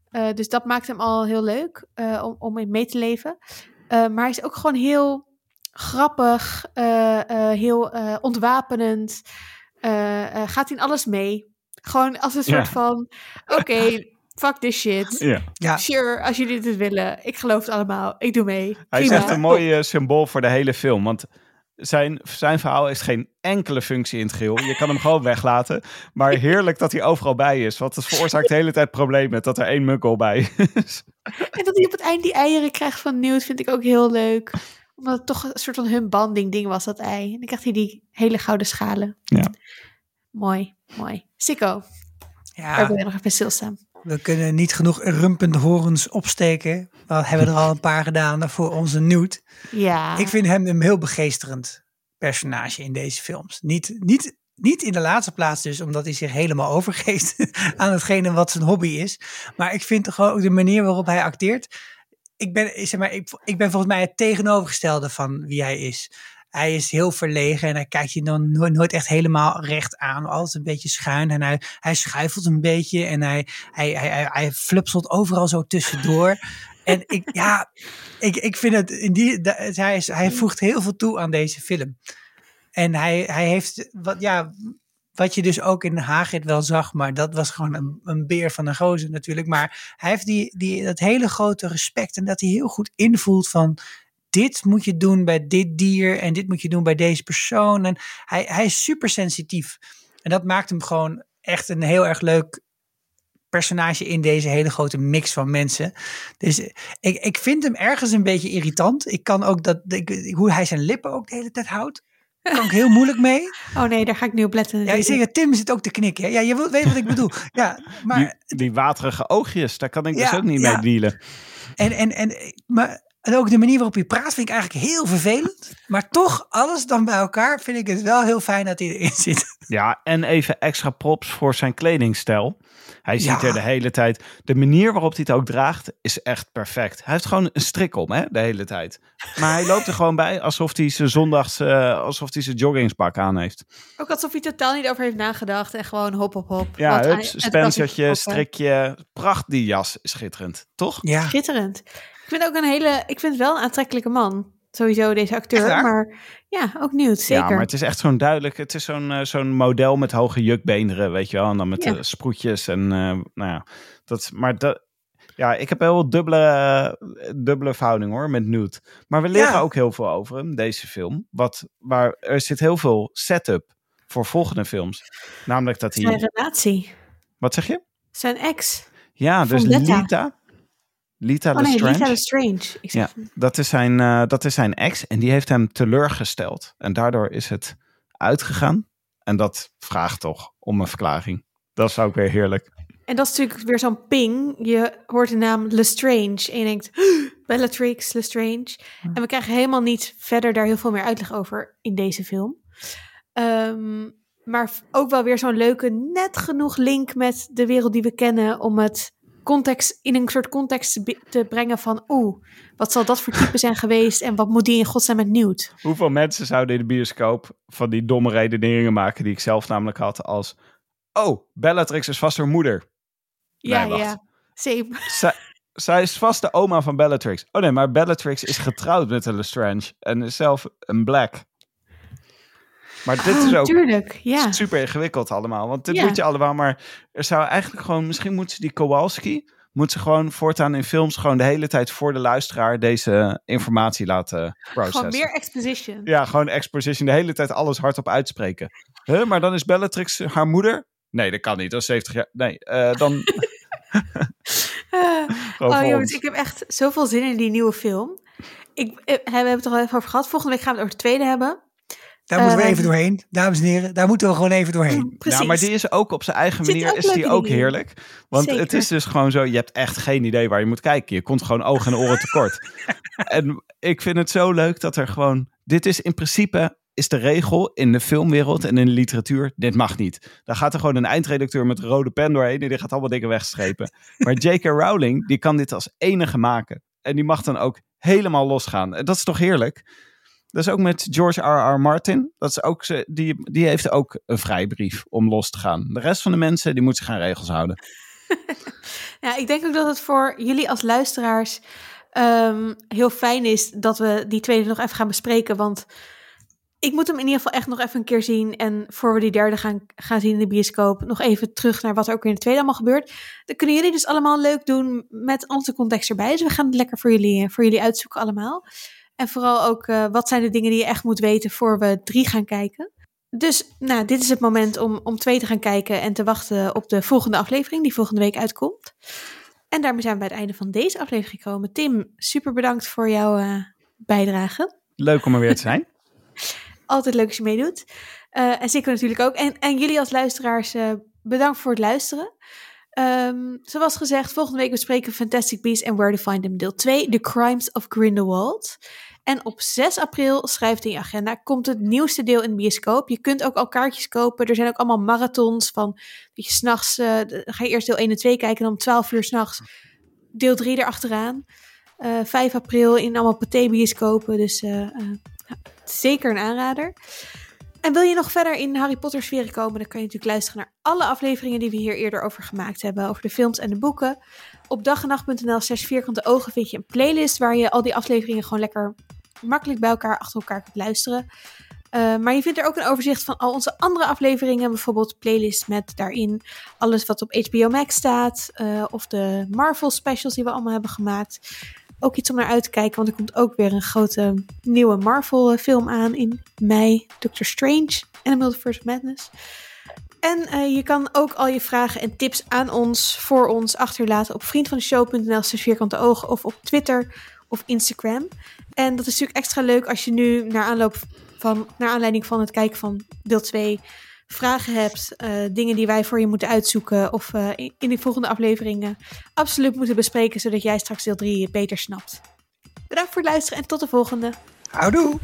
Eh, dus dat maakt hem al heel leuk om, om in mee te leven. Maar hij is ook gewoon heel grappig, heel ontwapenend. Gaat in alles mee. Gewoon als een soort Ja. van: oké, [laughs] fuck this shit. Ja. Ja, Sure, als jullie dit willen. Ik geloof het allemaal. Ik doe mee. Hij is echt een mooi eh, symbool voor de hele film. Want zijn, zijn verhaal heeft geen enkele functie in het geheel. Je kan hem gewoon weglaten. Maar heerlijk dat hij overal bij is. Want het veroorzaakt de hele tijd problemen dat er één mukkel bij is. [laughs] En dat hij op het eind die eieren krijgt van Newt vind ik ook heel leuk. Omdat het toch een soort van hun banding ding was, dat ei. En dan krijgt hij die hele gouden schalen. Ja. Mooi, mooi. Sikko, ja. daar wil je nog even stilstaan. We kunnen niet genoeg rumpende horens opsteken. We hebben er al een paar gedaan voor onze Newt. Ja. Ik vind hem een heel begeesterend personage in deze films. Niet, niet, niet in de laatste plaats dus, omdat hij zich helemaal overgeeft [laughs] aan hetgene wat zijn hobby is. Maar ik vind gewoon ook de manier waarop hij acteert. Ik ben, zeg maar, ik, ik ben volgens mij het tegenovergestelde van wie hij is. Hij is heel verlegen en hij kijkt je dan nooit, nooit echt helemaal recht aan. Altijd een beetje schuin en hij, hij schuifelt een beetje en hij, hij, hij, hij, hij flupselt overal zo tussendoor. [laughs] En ik, ja, ik, ik vind het, in die, hij, is, hij voegt heel veel toe aan deze film. En hij, hij heeft, wat, ja, wat je dus ook in Hagrid wel zag, maar dat was gewoon een, een beer van een gozer natuurlijk. Maar hij heeft die, die, dat hele grote respect en dat hij heel goed invoelt van dit moet je doen bij dit dier en dit moet je doen bij deze persoon. En hij, hij is super sensitief. En dat maakt hem gewoon echt een heel erg leuk personage in deze hele grote mix van mensen. Dus ik, ik vind hem ergens een beetje irritant. Ik kan ook dat, ik, hoe hij zijn lippen ook de hele tijd houdt. Daar kan ik heel moeilijk mee. [laughs] Oh nee, daar ga ik nu op letten. Ja, je zegt, Tim zit ook te knikken. hè? Ja, je wilt- weet wat ik bedoel. [laughs] Ja, maar Die, die waterige oogjes, daar kan ik dus ook niet ja. mee dealen. En, en, en, maar en ook de manier waarop hij praat vind ik eigenlijk heel vervelend. Maar toch, alles dan bij elkaar vind ik het wel heel fijn dat hij erin zit. Ja, en even extra props voor zijn kledingstijl. Hij ziet Ja. er de hele tijd. De manier waarop hij het ook draagt is echt perfect. Hij heeft gewoon een strik om, hè, de hele tijd. Maar hij loopt er gewoon bij alsof hij zijn zondags, eh, alsof hij zijn joggingspak aan heeft. Ook alsof hij totaal niet over heeft nagedacht en gewoon hop, hop, hop. Ja, hups, spencertje, strikje. Pracht, die jas. Schitterend, toch? Ja, Schitterend. Ik vind ook een hele, ik vind het wel een aantrekkelijke man. Sowieso deze acteur, maar ja, ook nieuw, zeker. Ja, maar het is echt zo'n duidelijk. Het is zo'n eh, zo'n model met hoge jukbeenderen, weet je wel. En dan met Ja. eh, sproetjes en eh, nou ja. Dat, maar dat, ja, ik heb heel dubbele, dubbele verhouding hoor met Newt. Maar we leren Ja. ook heel veel over hem, deze film. Wat, waar, er zit heel veel setup voor volgende films. Namelijk dat Zijn hij... relatie, Wat zeg je? zijn ex. Ja, dus. Lita. Lita Oh nee, Lestrange. Lisa Lestrange. Ik Ja, dat is, zijn, eh, dat is zijn ex en die heeft hem teleurgesteld. En daardoor is het uitgegaan. En dat vraagt toch om een verklaring. Dat is ook weer heerlijk. En dat is natuurlijk weer zo'n ping. Je hoort de naam Lestrange en je denkt, Bellatrix Lestrange. En we krijgen helemaal niet verder daar heel veel meer uitleg over in deze film. Ehm, maar ook wel weer zo'n leuke, net genoeg link met de wereld die we kennen om het context, in een soort context te brengen van, oeh, wat zal dat voor type zijn geweest en wat moet die in godsnaam met Newt? Hoeveel mensen zouden in de bioscoop van die domme redeneringen maken die ik zelf namelijk had als... Oh, Bellatrix is vast haar moeder. Ja, Nee, ja, same. [laughs] Zij, zij is vast de oma van Bellatrix. Oh nee, maar Bellatrix is getrouwd met een Lestrange en is zelf een black. Maar dit is Oh, ook Tuurlijk, ja. super ingewikkeld allemaal. Want dit Ja. moet je allemaal, maar er zou eigenlijk gewoon... Misschien moeten ze die Kowalski... Moeten ze gewoon voortaan in films gewoon de hele tijd voor de luisteraar deze informatie laten processen. Gewoon meer exposition. Ja, gewoon exposition. De hele tijd alles hardop uitspreken. Huh, maar dan is Bellatrix haar moeder? Nee, dat kan niet. Dat is 70 jaar. Nee, eh, dan Ah. [laughs] [laughs] gewoon oh jongens, ik heb echt zoveel zin in die nieuwe film. Ik, eh, we hebben het er al even over gehad. Volgende week gaan we het over de tweede hebben. Daar moeten we Eh, even doorheen. Dames en heren, daar moeten we gewoon even doorheen. Precies. Ja, maar die is ook op zijn eigen manier ook is die ook heerlijk. Want het is dus gewoon zo, je hebt echt geen idee waar je moet kijken. Je komt gewoon ogen en oren tekort. [laughs] en ik vind het zo leuk dat er gewoon, dit is in principe is de regel in de filmwereld en in de literatuur, dit mag niet. Dan gaat er gewoon een eindredacteur met een rode pen doorheen en die gaat allemaal dingen wegstrepen. Maar J.K. Rowling, die kan dit als enige maken. En die mag dan ook helemaal losgaan. En Dat is toch heerlijk? Dat is ook met George R. R. Martin. Dat is ook, die, die heeft ook een vrijbrief om los te gaan. De rest van de mensen die moeten zich aan regels houden. [laughs] Ja, ik denk ook dat het voor jullie als luisteraars ehm, heel fijn is dat we die tweede nog even gaan bespreken. Want ik moet hem in ieder geval echt nog even een keer zien. En voor we die derde gaan, gaan zien in de bioscoop, nog even terug naar wat er ook in de tweede allemaal gebeurt. Dat kunnen jullie dus allemaal leuk doen met onze context erbij. Dus we gaan het lekker voor jullie, voor jullie uitzoeken allemaal. En vooral ook, eh, wat zijn de dingen die je echt moet weten voor we drie gaan kijken. Dus nou, dit is het moment om, om twee te gaan kijken en te wachten op de volgende aflevering, die volgende week uitkomt. En daarmee zijn we bij het einde van deze aflevering gekomen. Tim, super bedankt voor jouw eh, bijdrage. Leuk om er weer te zijn. [laughs] Altijd leuk als je meedoet. Eh, en zeker natuurlijk ook. En, en jullie als luisteraars, eh, bedankt voor het luisteren. Ehm, zoals gezegd, volgende week bespreken we Fantastic Beasts and Where to Find Them deel 2, The Crimes of Grindelwald. En op 6 april, schrijf het in je agenda, komt het nieuwste deel in de bioscoop. Je kunt ook al kaartjes kopen. Er zijn ook allemaal marathons van, dat je s'nachts, eh dan ga je eerst deel 1 en 2 kijken en om 12 uur s'nachts deel 3 erachteraan. Eh 5 april in allemaal pathé-bioscopen, dus eh, eh, zeker een aanrader. En wil je nog verder in Harry Potter sferen komen, dan kan je natuurlijk luisteren naar alle afleveringen die we hier eerder over gemaakt hebben, over de films en de boeken. Op dagenacht.nl slash vierkante ogen vind je een playlist waar je al die afleveringen gewoon lekker makkelijk bij elkaar achter elkaar kunt luisteren. Eh, maar je vindt er ook een overzicht van al onze andere afleveringen. Bijvoorbeeld playlist met daarin alles wat op HBO Max staat. eh, of de Marvel specials die we allemaal hebben gemaakt. Ook iets om naar uit te kijken, want er komt ook weer een grote nieuwe Marvel eh, aan in mei. Doctor Strange en The Multiverse of Madness. En eh, je kan ook al je vragen en tips aan ons, voor ons, achterlaten op vriendvandeshow.nl vierkante ogen of op Twitter of Instagram. En dat is natuurlijk extra leuk als je nu naar aanloop van, naar aanleiding van het kijken van deel 2 vragen hebt, eh, dingen die wij voor je moeten uitzoeken of eh, in de volgende afleveringen absoluut moeten bespreken, zodat jij straks deel 3 beter snapt. Bedankt voor het luisteren en tot de volgende. Houdoe!